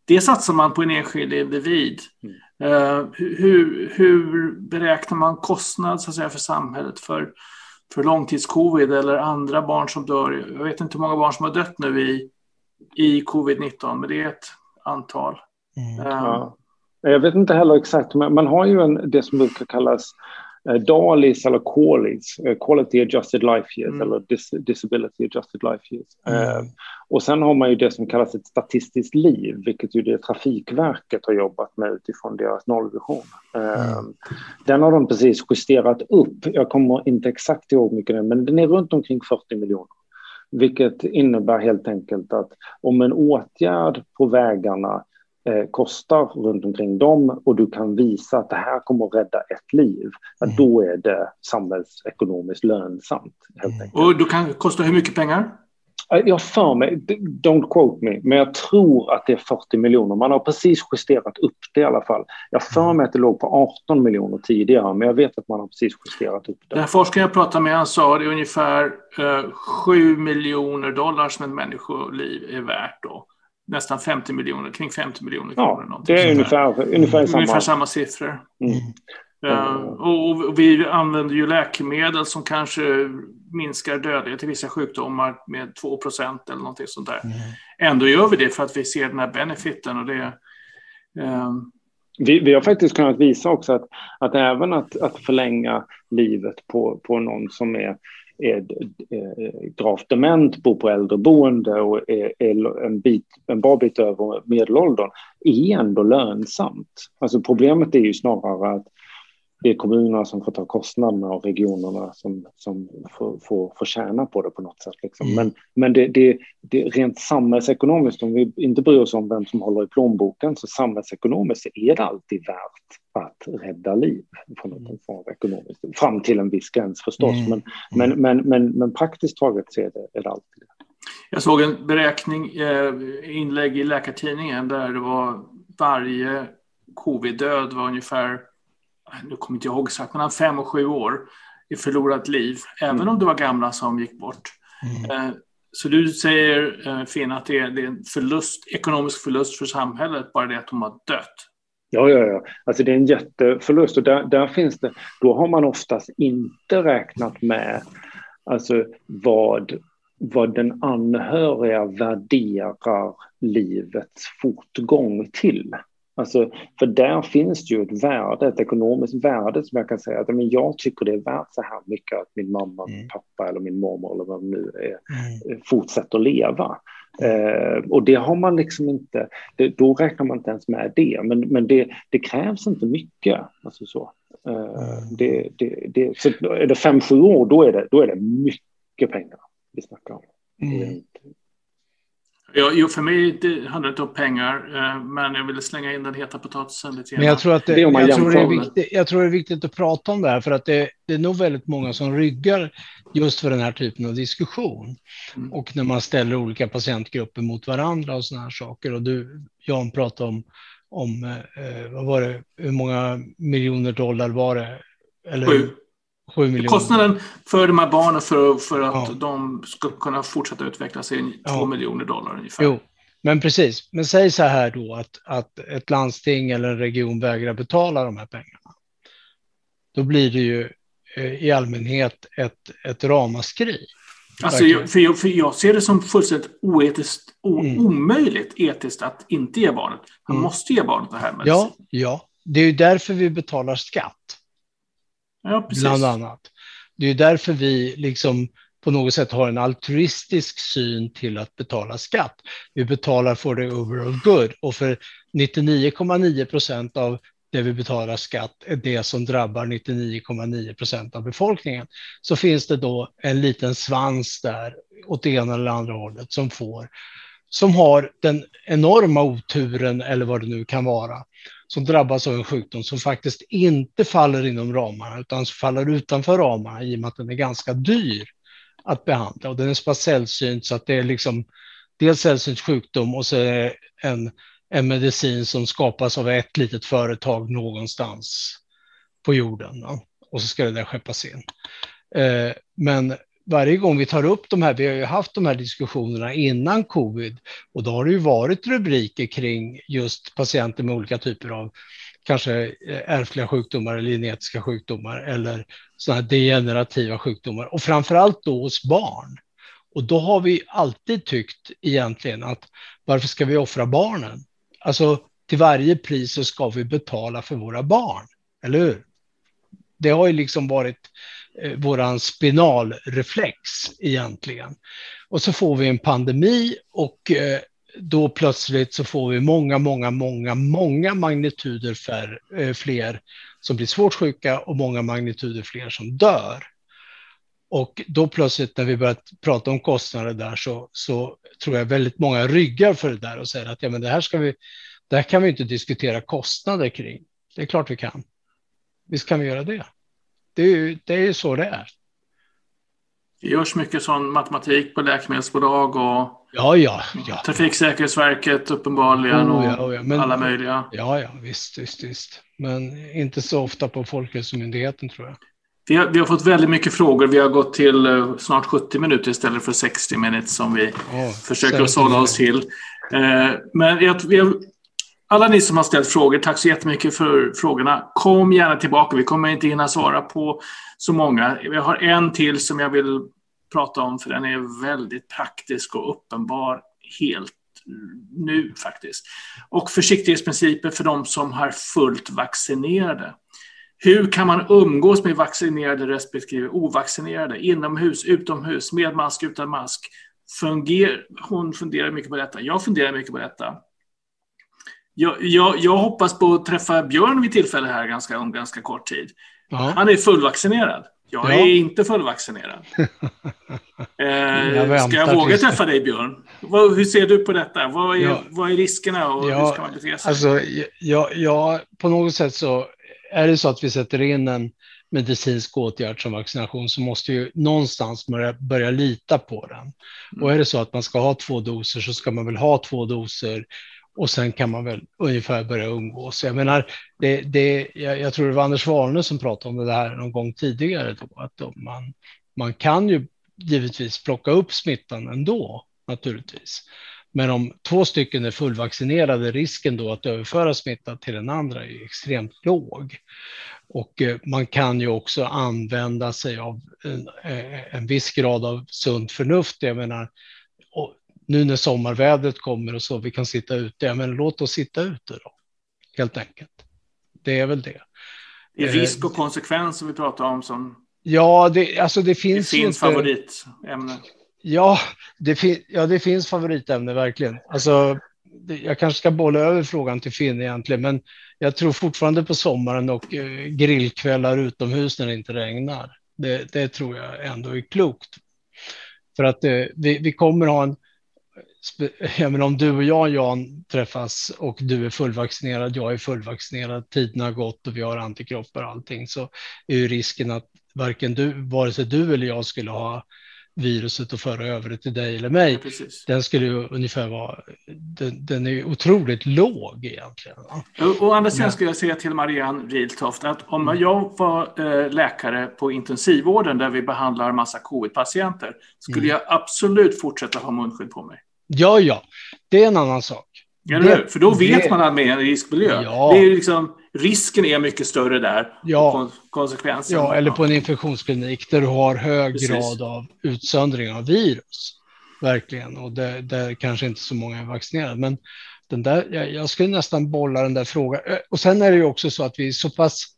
A: Det satsar man på en enskild individ. Mm. Uh, hur, hur, beräknar man kostnad så att säga, för samhället för, för långtidscovid eller andra barn som dör? Jag vet inte hur många barn som har dött nu i, i covid-19, men det är ett antal.
C: Mm. Ja. Jag vet inte heller exakt, men man har ju en, det som brukar kallas uh, DALIs eller QALYs, uh, Quality Adjusted Life Years mm. eller dis Disability Adjusted Life Years. Mm. Uh, och sen har man ju det som kallas ett statistiskt liv, vilket ju det Trafikverket har jobbat med utifrån deras nollvision. Mm. Den har de precis justerat upp. Jag kommer inte exakt ihåg mycket, men den är runt omkring 40 miljoner. Vilket innebär helt enkelt att om en åtgärd på vägarna eh, kostar runt omkring dem och du kan visa att det här kommer att rädda ett liv, mm. då är det samhällsekonomiskt lönsamt. Helt mm.
A: enkelt. Och du kan kosta hur mycket pengar?
C: Eh, jag för mig, don't quote me, men jag tror att det är 40 miljoner. Man har precis justerat upp det i alla fall. Jag för mm. mig att det låg på 18 miljoner tidigare, men jag vet att man har precis justerat upp det.
A: Den forskare jag pratade med han sa att det är ungefär eh, 7 miljoner dollar som ett människoliv är värt då nästan 50 miljoner, kring 50 miljoner
C: kronor. Ja, det är ungefär, ungefär, samma.
A: ungefär samma siffror. Mm. Uh, och vi använder ju läkemedel som kanske minskar dödlighet i vissa sjukdomar med 2% eller någonting sånt där. Mm. Ändå gör vi det för att vi ser den här benefiten. Och det,
C: uh... vi, vi har faktiskt kunnat visa också att, att även att, att förlänga livet på, på någon som är är eh, gravt dement, bor på äldreboende och är, en, bit, en bra bit över medelåldern, är ändå lönsamt. Alltså problemet är ju snarare att det är kommunerna som får ta kostnaderna och regionerna som, som får, får, får tjäna på det på något sätt. Liksom. Mm. Men, men det, det, det rent samhällsekonomiskt, om vi inte bryr oss om vem som håller i plånboken, så samhällsekonomiskt är det alltid värt att rädda liv på något mm. form ekonomiskt. Fram till en viss gräns förstås, mm. men, men, mm. men, men, men praktiskt taget så är det, är det alltid det.
A: Jag såg en beräkning, eh, inlägg i Läkartidningen där det var varje covid-död var ungefär nu kommer inte jag ihåg exakt, mellan fem och sju år i förlorat liv, även mm. om det var gamla som gick bort. Mm. Eh, så du säger, eh, Finn, att det är, det är en förlust, ekonomisk förlust för samhället, bara det att de har dött?
C: Ja, ja, ja. Alltså det är en jätteförlust och där, där finns det, då har man oftast inte räknat med alltså vad, vad den anhöriga värderar livets fortgång till. Alltså, för där finns det ju ett värde, ett ekonomiskt värde som jag kan säga att men jag tycker det är värt så här mycket att min mamma, mm. pappa eller min mormor eller vad det nu är mm. fortsätter leva. Eh, och det har man liksom inte, det, då räknar man inte ens med det, men, men det, det krävs inte mycket. Alltså så. Eh, mm. det, det, det, så är det fem, sju år, då är det, då är det mycket pengar vi snackar om. Mm.
A: Ja, jo, för mig det handlar det inte om pengar, eh, men jag ville slänga in den heta potatisen lite
B: Men jag tror, att det, jag, tror det är viktigt, jag tror det är viktigt att prata om det här, för att det, det är nog väldigt många som ryggar just för den här typen av diskussion. Mm. Och när man ställer olika patientgrupper mot varandra och sådana här saker. Och du, Jan, pratade om, om eh, vad var det, hur många miljoner dollar var det?
A: Eller, Sju. Kostnaden för de här barnen för, för att ja. de ska kunna fortsätta utvecklas är ja. 2 miljoner dollar ungefär.
B: Jo, men precis. Men säg så här då att, att ett landsting eller en region vägrar betala de här pengarna. Då blir det ju eh, i allmänhet ett, ett ramaskri.
A: Alltså, jag, för, jag, för jag ser det som fullständigt oetiskt, o, mm. omöjligt etiskt att inte ge barnet. Man mm. måste ge barnet det här. Med
B: ja, ja, det är ju därför vi betalar skatt.
A: Ja, precis.
B: Bland annat. Det är därför vi liksom på något sätt har en altruistisk syn till att betala skatt. Vi betalar för the overall good och för 99,9 procent av det vi betalar skatt är det som drabbar 99,9 procent av befolkningen. Så finns det då en liten svans där åt det ena eller andra hållet som får som har den enorma oturen, eller vad det nu kan vara, som drabbas av en sjukdom som faktiskt inte faller inom ramarna, utan som faller utanför ramarna i och med att den är ganska dyr att behandla. Och den är så pass sällsynt så att det är liksom dels sällsynt sjukdom och så är det en, en medicin som skapas av ett litet företag någonstans på jorden. Ja. Och så ska det där skeppas in. Eh, men varje gång vi tar upp de här, vi har ju haft de här diskussionerna innan covid och då har det ju varit rubriker kring just patienter med olika typer av kanske eh, ärftliga sjukdomar eller genetiska sjukdomar eller sådana här degenerativa sjukdomar och framför allt då hos barn. Och då har vi alltid tyckt egentligen att varför ska vi offra barnen? Alltså till varje pris så ska vi betala för våra barn, eller hur? Det har ju liksom varit eh, våran spinalreflex egentligen. Och så får vi en pandemi och eh, då plötsligt så får vi många, många, många, många magnituder för, eh, fler som blir svårt sjuka och många magnituder fler som dör. Och då plötsligt när vi börjar prata om kostnader där så, så tror jag väldigt många ryggar för det där och säger att ja, men det här ska vi, det här kan vi inte diskutera kostnader kring. Det är klart vi kan. Visst kan vi göra det. Det är ju det är så det är.
A: Det görs mycket sån matematik på läkemedelsbolag och
B: ja, ja, ja,
A: Trafiksäkerhetsverket uppenbarligen oh, ja, oh, ja. Men, alla möjliga.
B: Ja, ja, visst, visst, visst. Men inte så ofta på Folkhälsomyndigheten tror jag.
A: Vi har, vi har, fått väldigt mycket frågor. Vi har gått till uh, snart 70 minuter istället för 60 minuter som vi oh, försöker sålla oss till. Uh, men jag, har, alla ni som har ställt frågor, tack så jättemycket för frågorna. Kom gärna tillbaka. Vi kommer inte hinna svara på så många. Vi har en till som jag vill prata om för den är väldigt praktisk och uppenbar helt nu faktiskt. Och försiktighetsprinciper för de som har fullt vaccinerade. Hur kan man umgås med vaccinerade respektive ovaccinerade? Inomhus, utomhus, med mask, utan mask? Funger, hon funderar mycket på detta. Jag funderar mycket på detta. Jag, jag, jag hoppas på att träffa Björn vid tillfälle här ganska, om ganska kort tid. Ja. Han är fullvaccinerad. Jag är inte fullvaccinerad. eh, jag ska jag våga träffa dig, Björn? Vad, hur ser du på detta? Vad är, ja. vad är riskerna och ja, hur ska man bete sig?
B: Alltså, ja, ja, på något sätt så är det så att vi sätter in en medicinsk åtgärd som vaccination så måste ju någonstans börja, börja lita på den. Mm. Och är det så att man ska ha två doser så ska man väl ha två doser och sen kan man väl ungefär börja umgås. Jag menar, det, det, jag, jag tror det var Anders Warne som pratade om det här någon gång tidigare, då, att man, man kan ju givetvis plocka upp smittan ändå, naturligtvis. Men om två stycken är fullvaccinerade, risken då att överföra smitta till den andra är extremt låg. Och eh, man kan ju också använda sig av en, eh, en viss grad av sunt förnuft. Jag menar, nu när sommarvädret kommer och så vi kan sitta ute, men låt oss sitta ute då, helt enkelt. Det är väl det.
A: Det är risk och konsekvens som vi pratar om som...
B: Ja, det, alltså det finns
A: Det finns inte... favoritämne.
B: Ja det, fin ja, det finns favoritämne verkligen. Alltså, det, jag kanske ska bolla över frågan till Finn egentligen, men jag tror fortfarande på sommaren och eh, grillkvällar utomhus när det inte regnar. Det, det tror jag ändå är klokt. För att eh, vi, vi kommer ha en jag menar, om du och jag, Jan, träffas och du är fullvaccinerad, jag är fullvaccinerad, tiden har gått och vi har antikroppar och allting, så är ju risken att varken du, vare sig du eller jag skulle ha viruset och föra över det till dig eller mig, ja, den skulle ju ungefär vara, den, den är otroligt låg egentligen.
A: Och, och andra sidan skulle jag säga till Marianne Riltoft att om mm. jag var eh, läkare på intensivvården där vi behandlar massa covid-patienter, skulle mm. jag absolut fortsätta ha munskydd på mig.
B: Ja, ja, det är en annan sak.
A: Ja, det, För då vet det, man att med en riskmiljö. Ja. Det är liksom, risken är mycket större där.
B: Ja,
A: konsekvensen.
B: Ja, eller på en infektionsklinik där du har hög Precis. grad av utsöndring av virus. Verkligen, och där, där kanske inte så många är vaccinerade. Men den där, jag, jag skulle nästan bolla den där frågan. Och sen är det ju också så att vi är så pass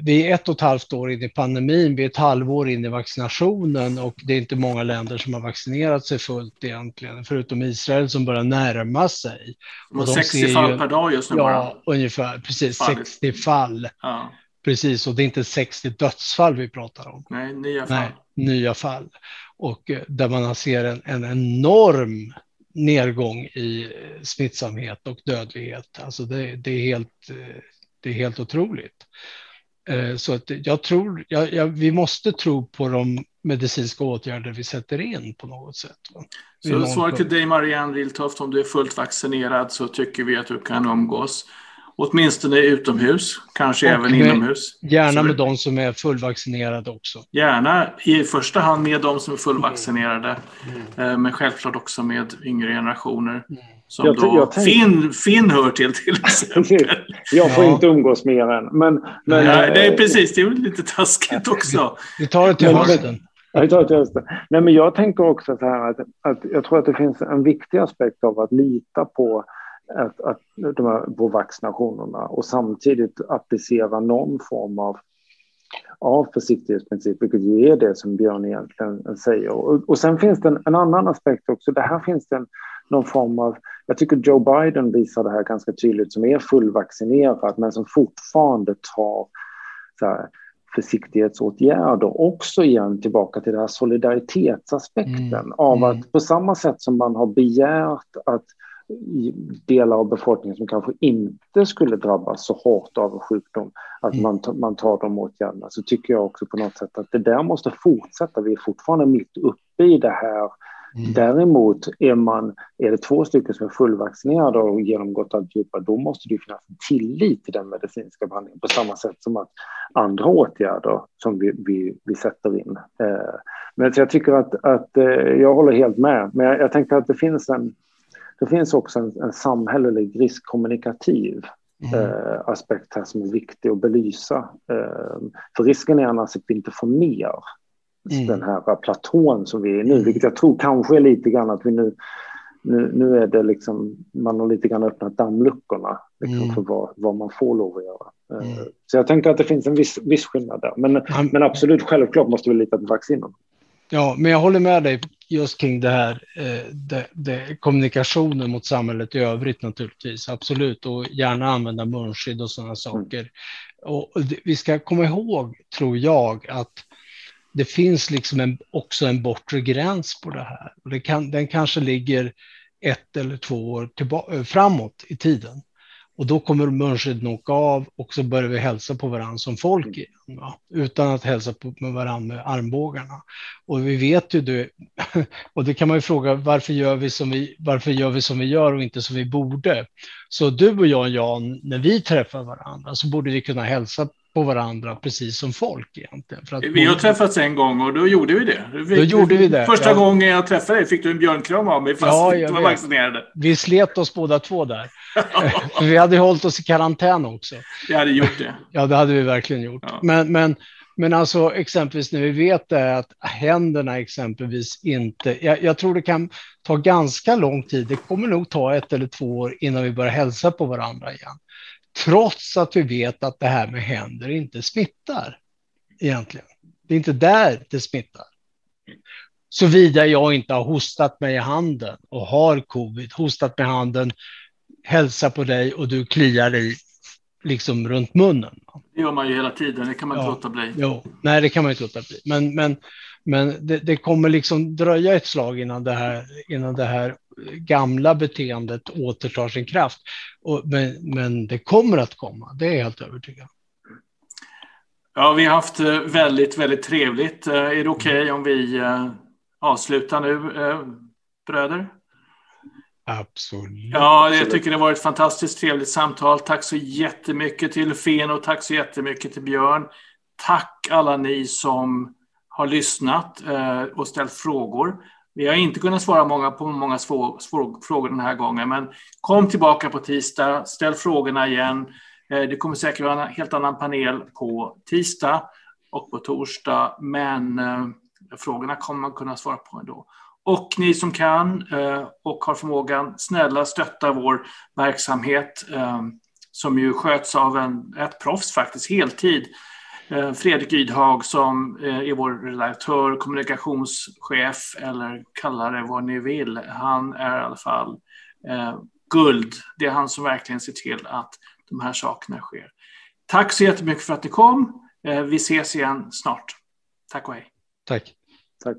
B: vi är ett och ett halvt år in i pandemin, vi är ett halvår in i vaccinationen och det är inte många länder som har vaccinerat sig fullt egentligen, förutom Israel som börjar närma sig.
A: Och 60 fall ju, per dag just nu
B: Ja, bara. ungefär, precis, fall. 60 fall. Ja. Precis, och det är inte 60 dödsfall vi pratar om.
A: Nej, nya fall. Nej,
B: nya fall. Och eh, där man ser en, en enorm nedgång i smittsamhet och dödlighet. Alltså det, det är, helt, det är helt otroligt. Så att jag tror, jag, jag, vi måste tro på de medicinska åtgärder vi sätter in på något sätt.
A: Så svaret till dig Marianne Riltoft, om du är fullt vaccinerad så tycker vi att du kan umgås. Åtminstone utomhus, kanske och även med, inomhus.
B: Gärna med de som är fullvaccinerade också.
A: Gärna i första hand med de som är fullvaccinerade, mm. Mm. men självklart också med yngre generationer. Mm. Som jag, då jag Finn, Finn hör till till exempel.
C: jag får ja. inte umgås med er än. Men,
A: men, Nej, det är precis, det är lite taskigt också.
B: Vi tar det till hösten.
C: Jag tar till hösten. Nej, men jag tänker också så här att, att jag tror att det finns en viktig aspekt av att lita på att, att de här, på vaccinationerna och samtidigt applicera någon form av, av försiktighetsprincip, vilket ju är det som Björn egentligen säger. Och, och sen finns det en, en, annan aspekt också. Det här finns det en, någon form av, jag tycker Joe Biden visar det här ganska tydligt, som är fullvaccinerad men som fortfarande tar så här, försiktighetsåtgärder. Också igen tillbaka till den här solidaritetsaspekten mm. av att mm. på samma sätt som man har begärt att delar av befolkningen som kanske inte skulle drabbas så hårt av sjukdom, att mm. man, man tar de åtgärderna, så tycker jag också på något sätt att det där måste fortsätta. Vi är fortfarande mitt uppe i det här. Mm. Däremot är, man, är det två stycken som är fullvaccinerade och genomgått alltihopa, då måste det finnas en tillit till den medicinska behandlingen på samma sätt som att andra åtgärder som vi, vi, vi sätter in. Eh, men jag tycker att, att eh, jag håller helt med, men jag, jag tänker att det finns en det finns också en, en samhällelig riskkommunikativ mm. eh, aspekt här som är viktig att belysa. Eh, för risken är annars att vi inte får ner mm. den här platån som vi är i nu, mm. vilket jag tror kanske är lite grann att vi nu nu, nu är det liksom, man har lite grann öppnat dammluckorna liksom, mm. för vad, vad man får lov att göra. Eh, mm. Så jag tänker att det finns en viss, viss skillnad där. Men, men absolut, självklart måste vi lita på vaccinen.
B: Ja, men jag håller med dig just kring det här, eh, det, det, kommunikationen mot samhället i övrigt naturligtvis, absolut, och gärna använda munskydd och sådana mm. saker. Och, vi ska komma ihåg, tror jag, att det finns liksom en, också en bortre gräns på det här. Det kan, den kanske ligger ett eller två år tillbaka, framåt i tiden. Och då kommer munskydden åka av och så börjar vi hälsa på varandra som folk mm. igen, va? utan att hälsa på med varandra med armbågarna. Och vi vet ju det, och det kan man ju fråga varför gör vi som vi, varför gör vi som vi gör och inte som vi borde? Så du och jag, Jan, när vi träffar varandra så borde vi kunna hälsa på varandra precis som folk egentligen.
A: För att vi har träffats en gång och då gjorde vi det.
B: Vi, då gjorde vi det.
A: Första ja. gången jag träffade dig fick du en björnkram av mig fast ja, vi inte var vaccinerade.
B: Vi slet oss båda två där. vi hade hållit oss i karantän också.
A: Vi hade gjort det.
B: ja, det hade vi verkligen gjort. Ja. Men, men, men alltså exempelvis när vi vet det att händerna exempelvis inte, jag, jag, tror det kan ta ganska lång tid, det kommer nog ta ett eller två år innan vi börjar hälsa på varandra igen. Trots att vi vet att det här med händer inte smittar egentligen. Det är inte där det smittar. Såvida jag inte har hostat mig i handen och har covid, hostat med handen, hälsar på dig och du kliar dig liksom runt munnen.
A: Det gör man ju hela tiden, det kan man inte låta bli.
B: Jo, nej, det kan man inte låta bli. Men, men, men det, det, kommer liksom dröja ett slag innan det här, innan det här gamla beteendet återtar sin kraft. Och, men, men det kommer att komma, det är jag helt övertygad
A: Ja, vi har haft eh, väldigt, väldigt trevligt. Eh, är det okej okay om vi eh, avslutar nu, bröder?
B: Absolut.
A: Ja, jag tycker det var ett fantastiskt trevligt samtal. Tack så jättemycket till Fen och tack så jättemycket till Björn. Tack alla ni som har lyssnat och ställt frågor. Vi har inte kunnat svara många på många svår, svår, frågor den här gången, men kom tillbaka på tisdag, ställ frågorna igen. Eh, det kommer säkert vara en helt annan panel på tisdag och på torsdag, men eh, frågorna kommer man kunna svara på ändå. Och ni som kan eh, och har förmågan, snälla stötta vår verksamhet som ju sköts av en, ett proffs faktiskt, heltid. Eh, Fredrik Ydhag som eh, är vår redaktör, kommunikationschef eller kalla det vad ni vill. Han är i alla fall eh, guld. Det är han som verkligen ser till att de här sakerna sker. Tack så jättemycket för att ni kom. Vi ses igen snart. Tack och hej.
B: Tack.
C: Tack.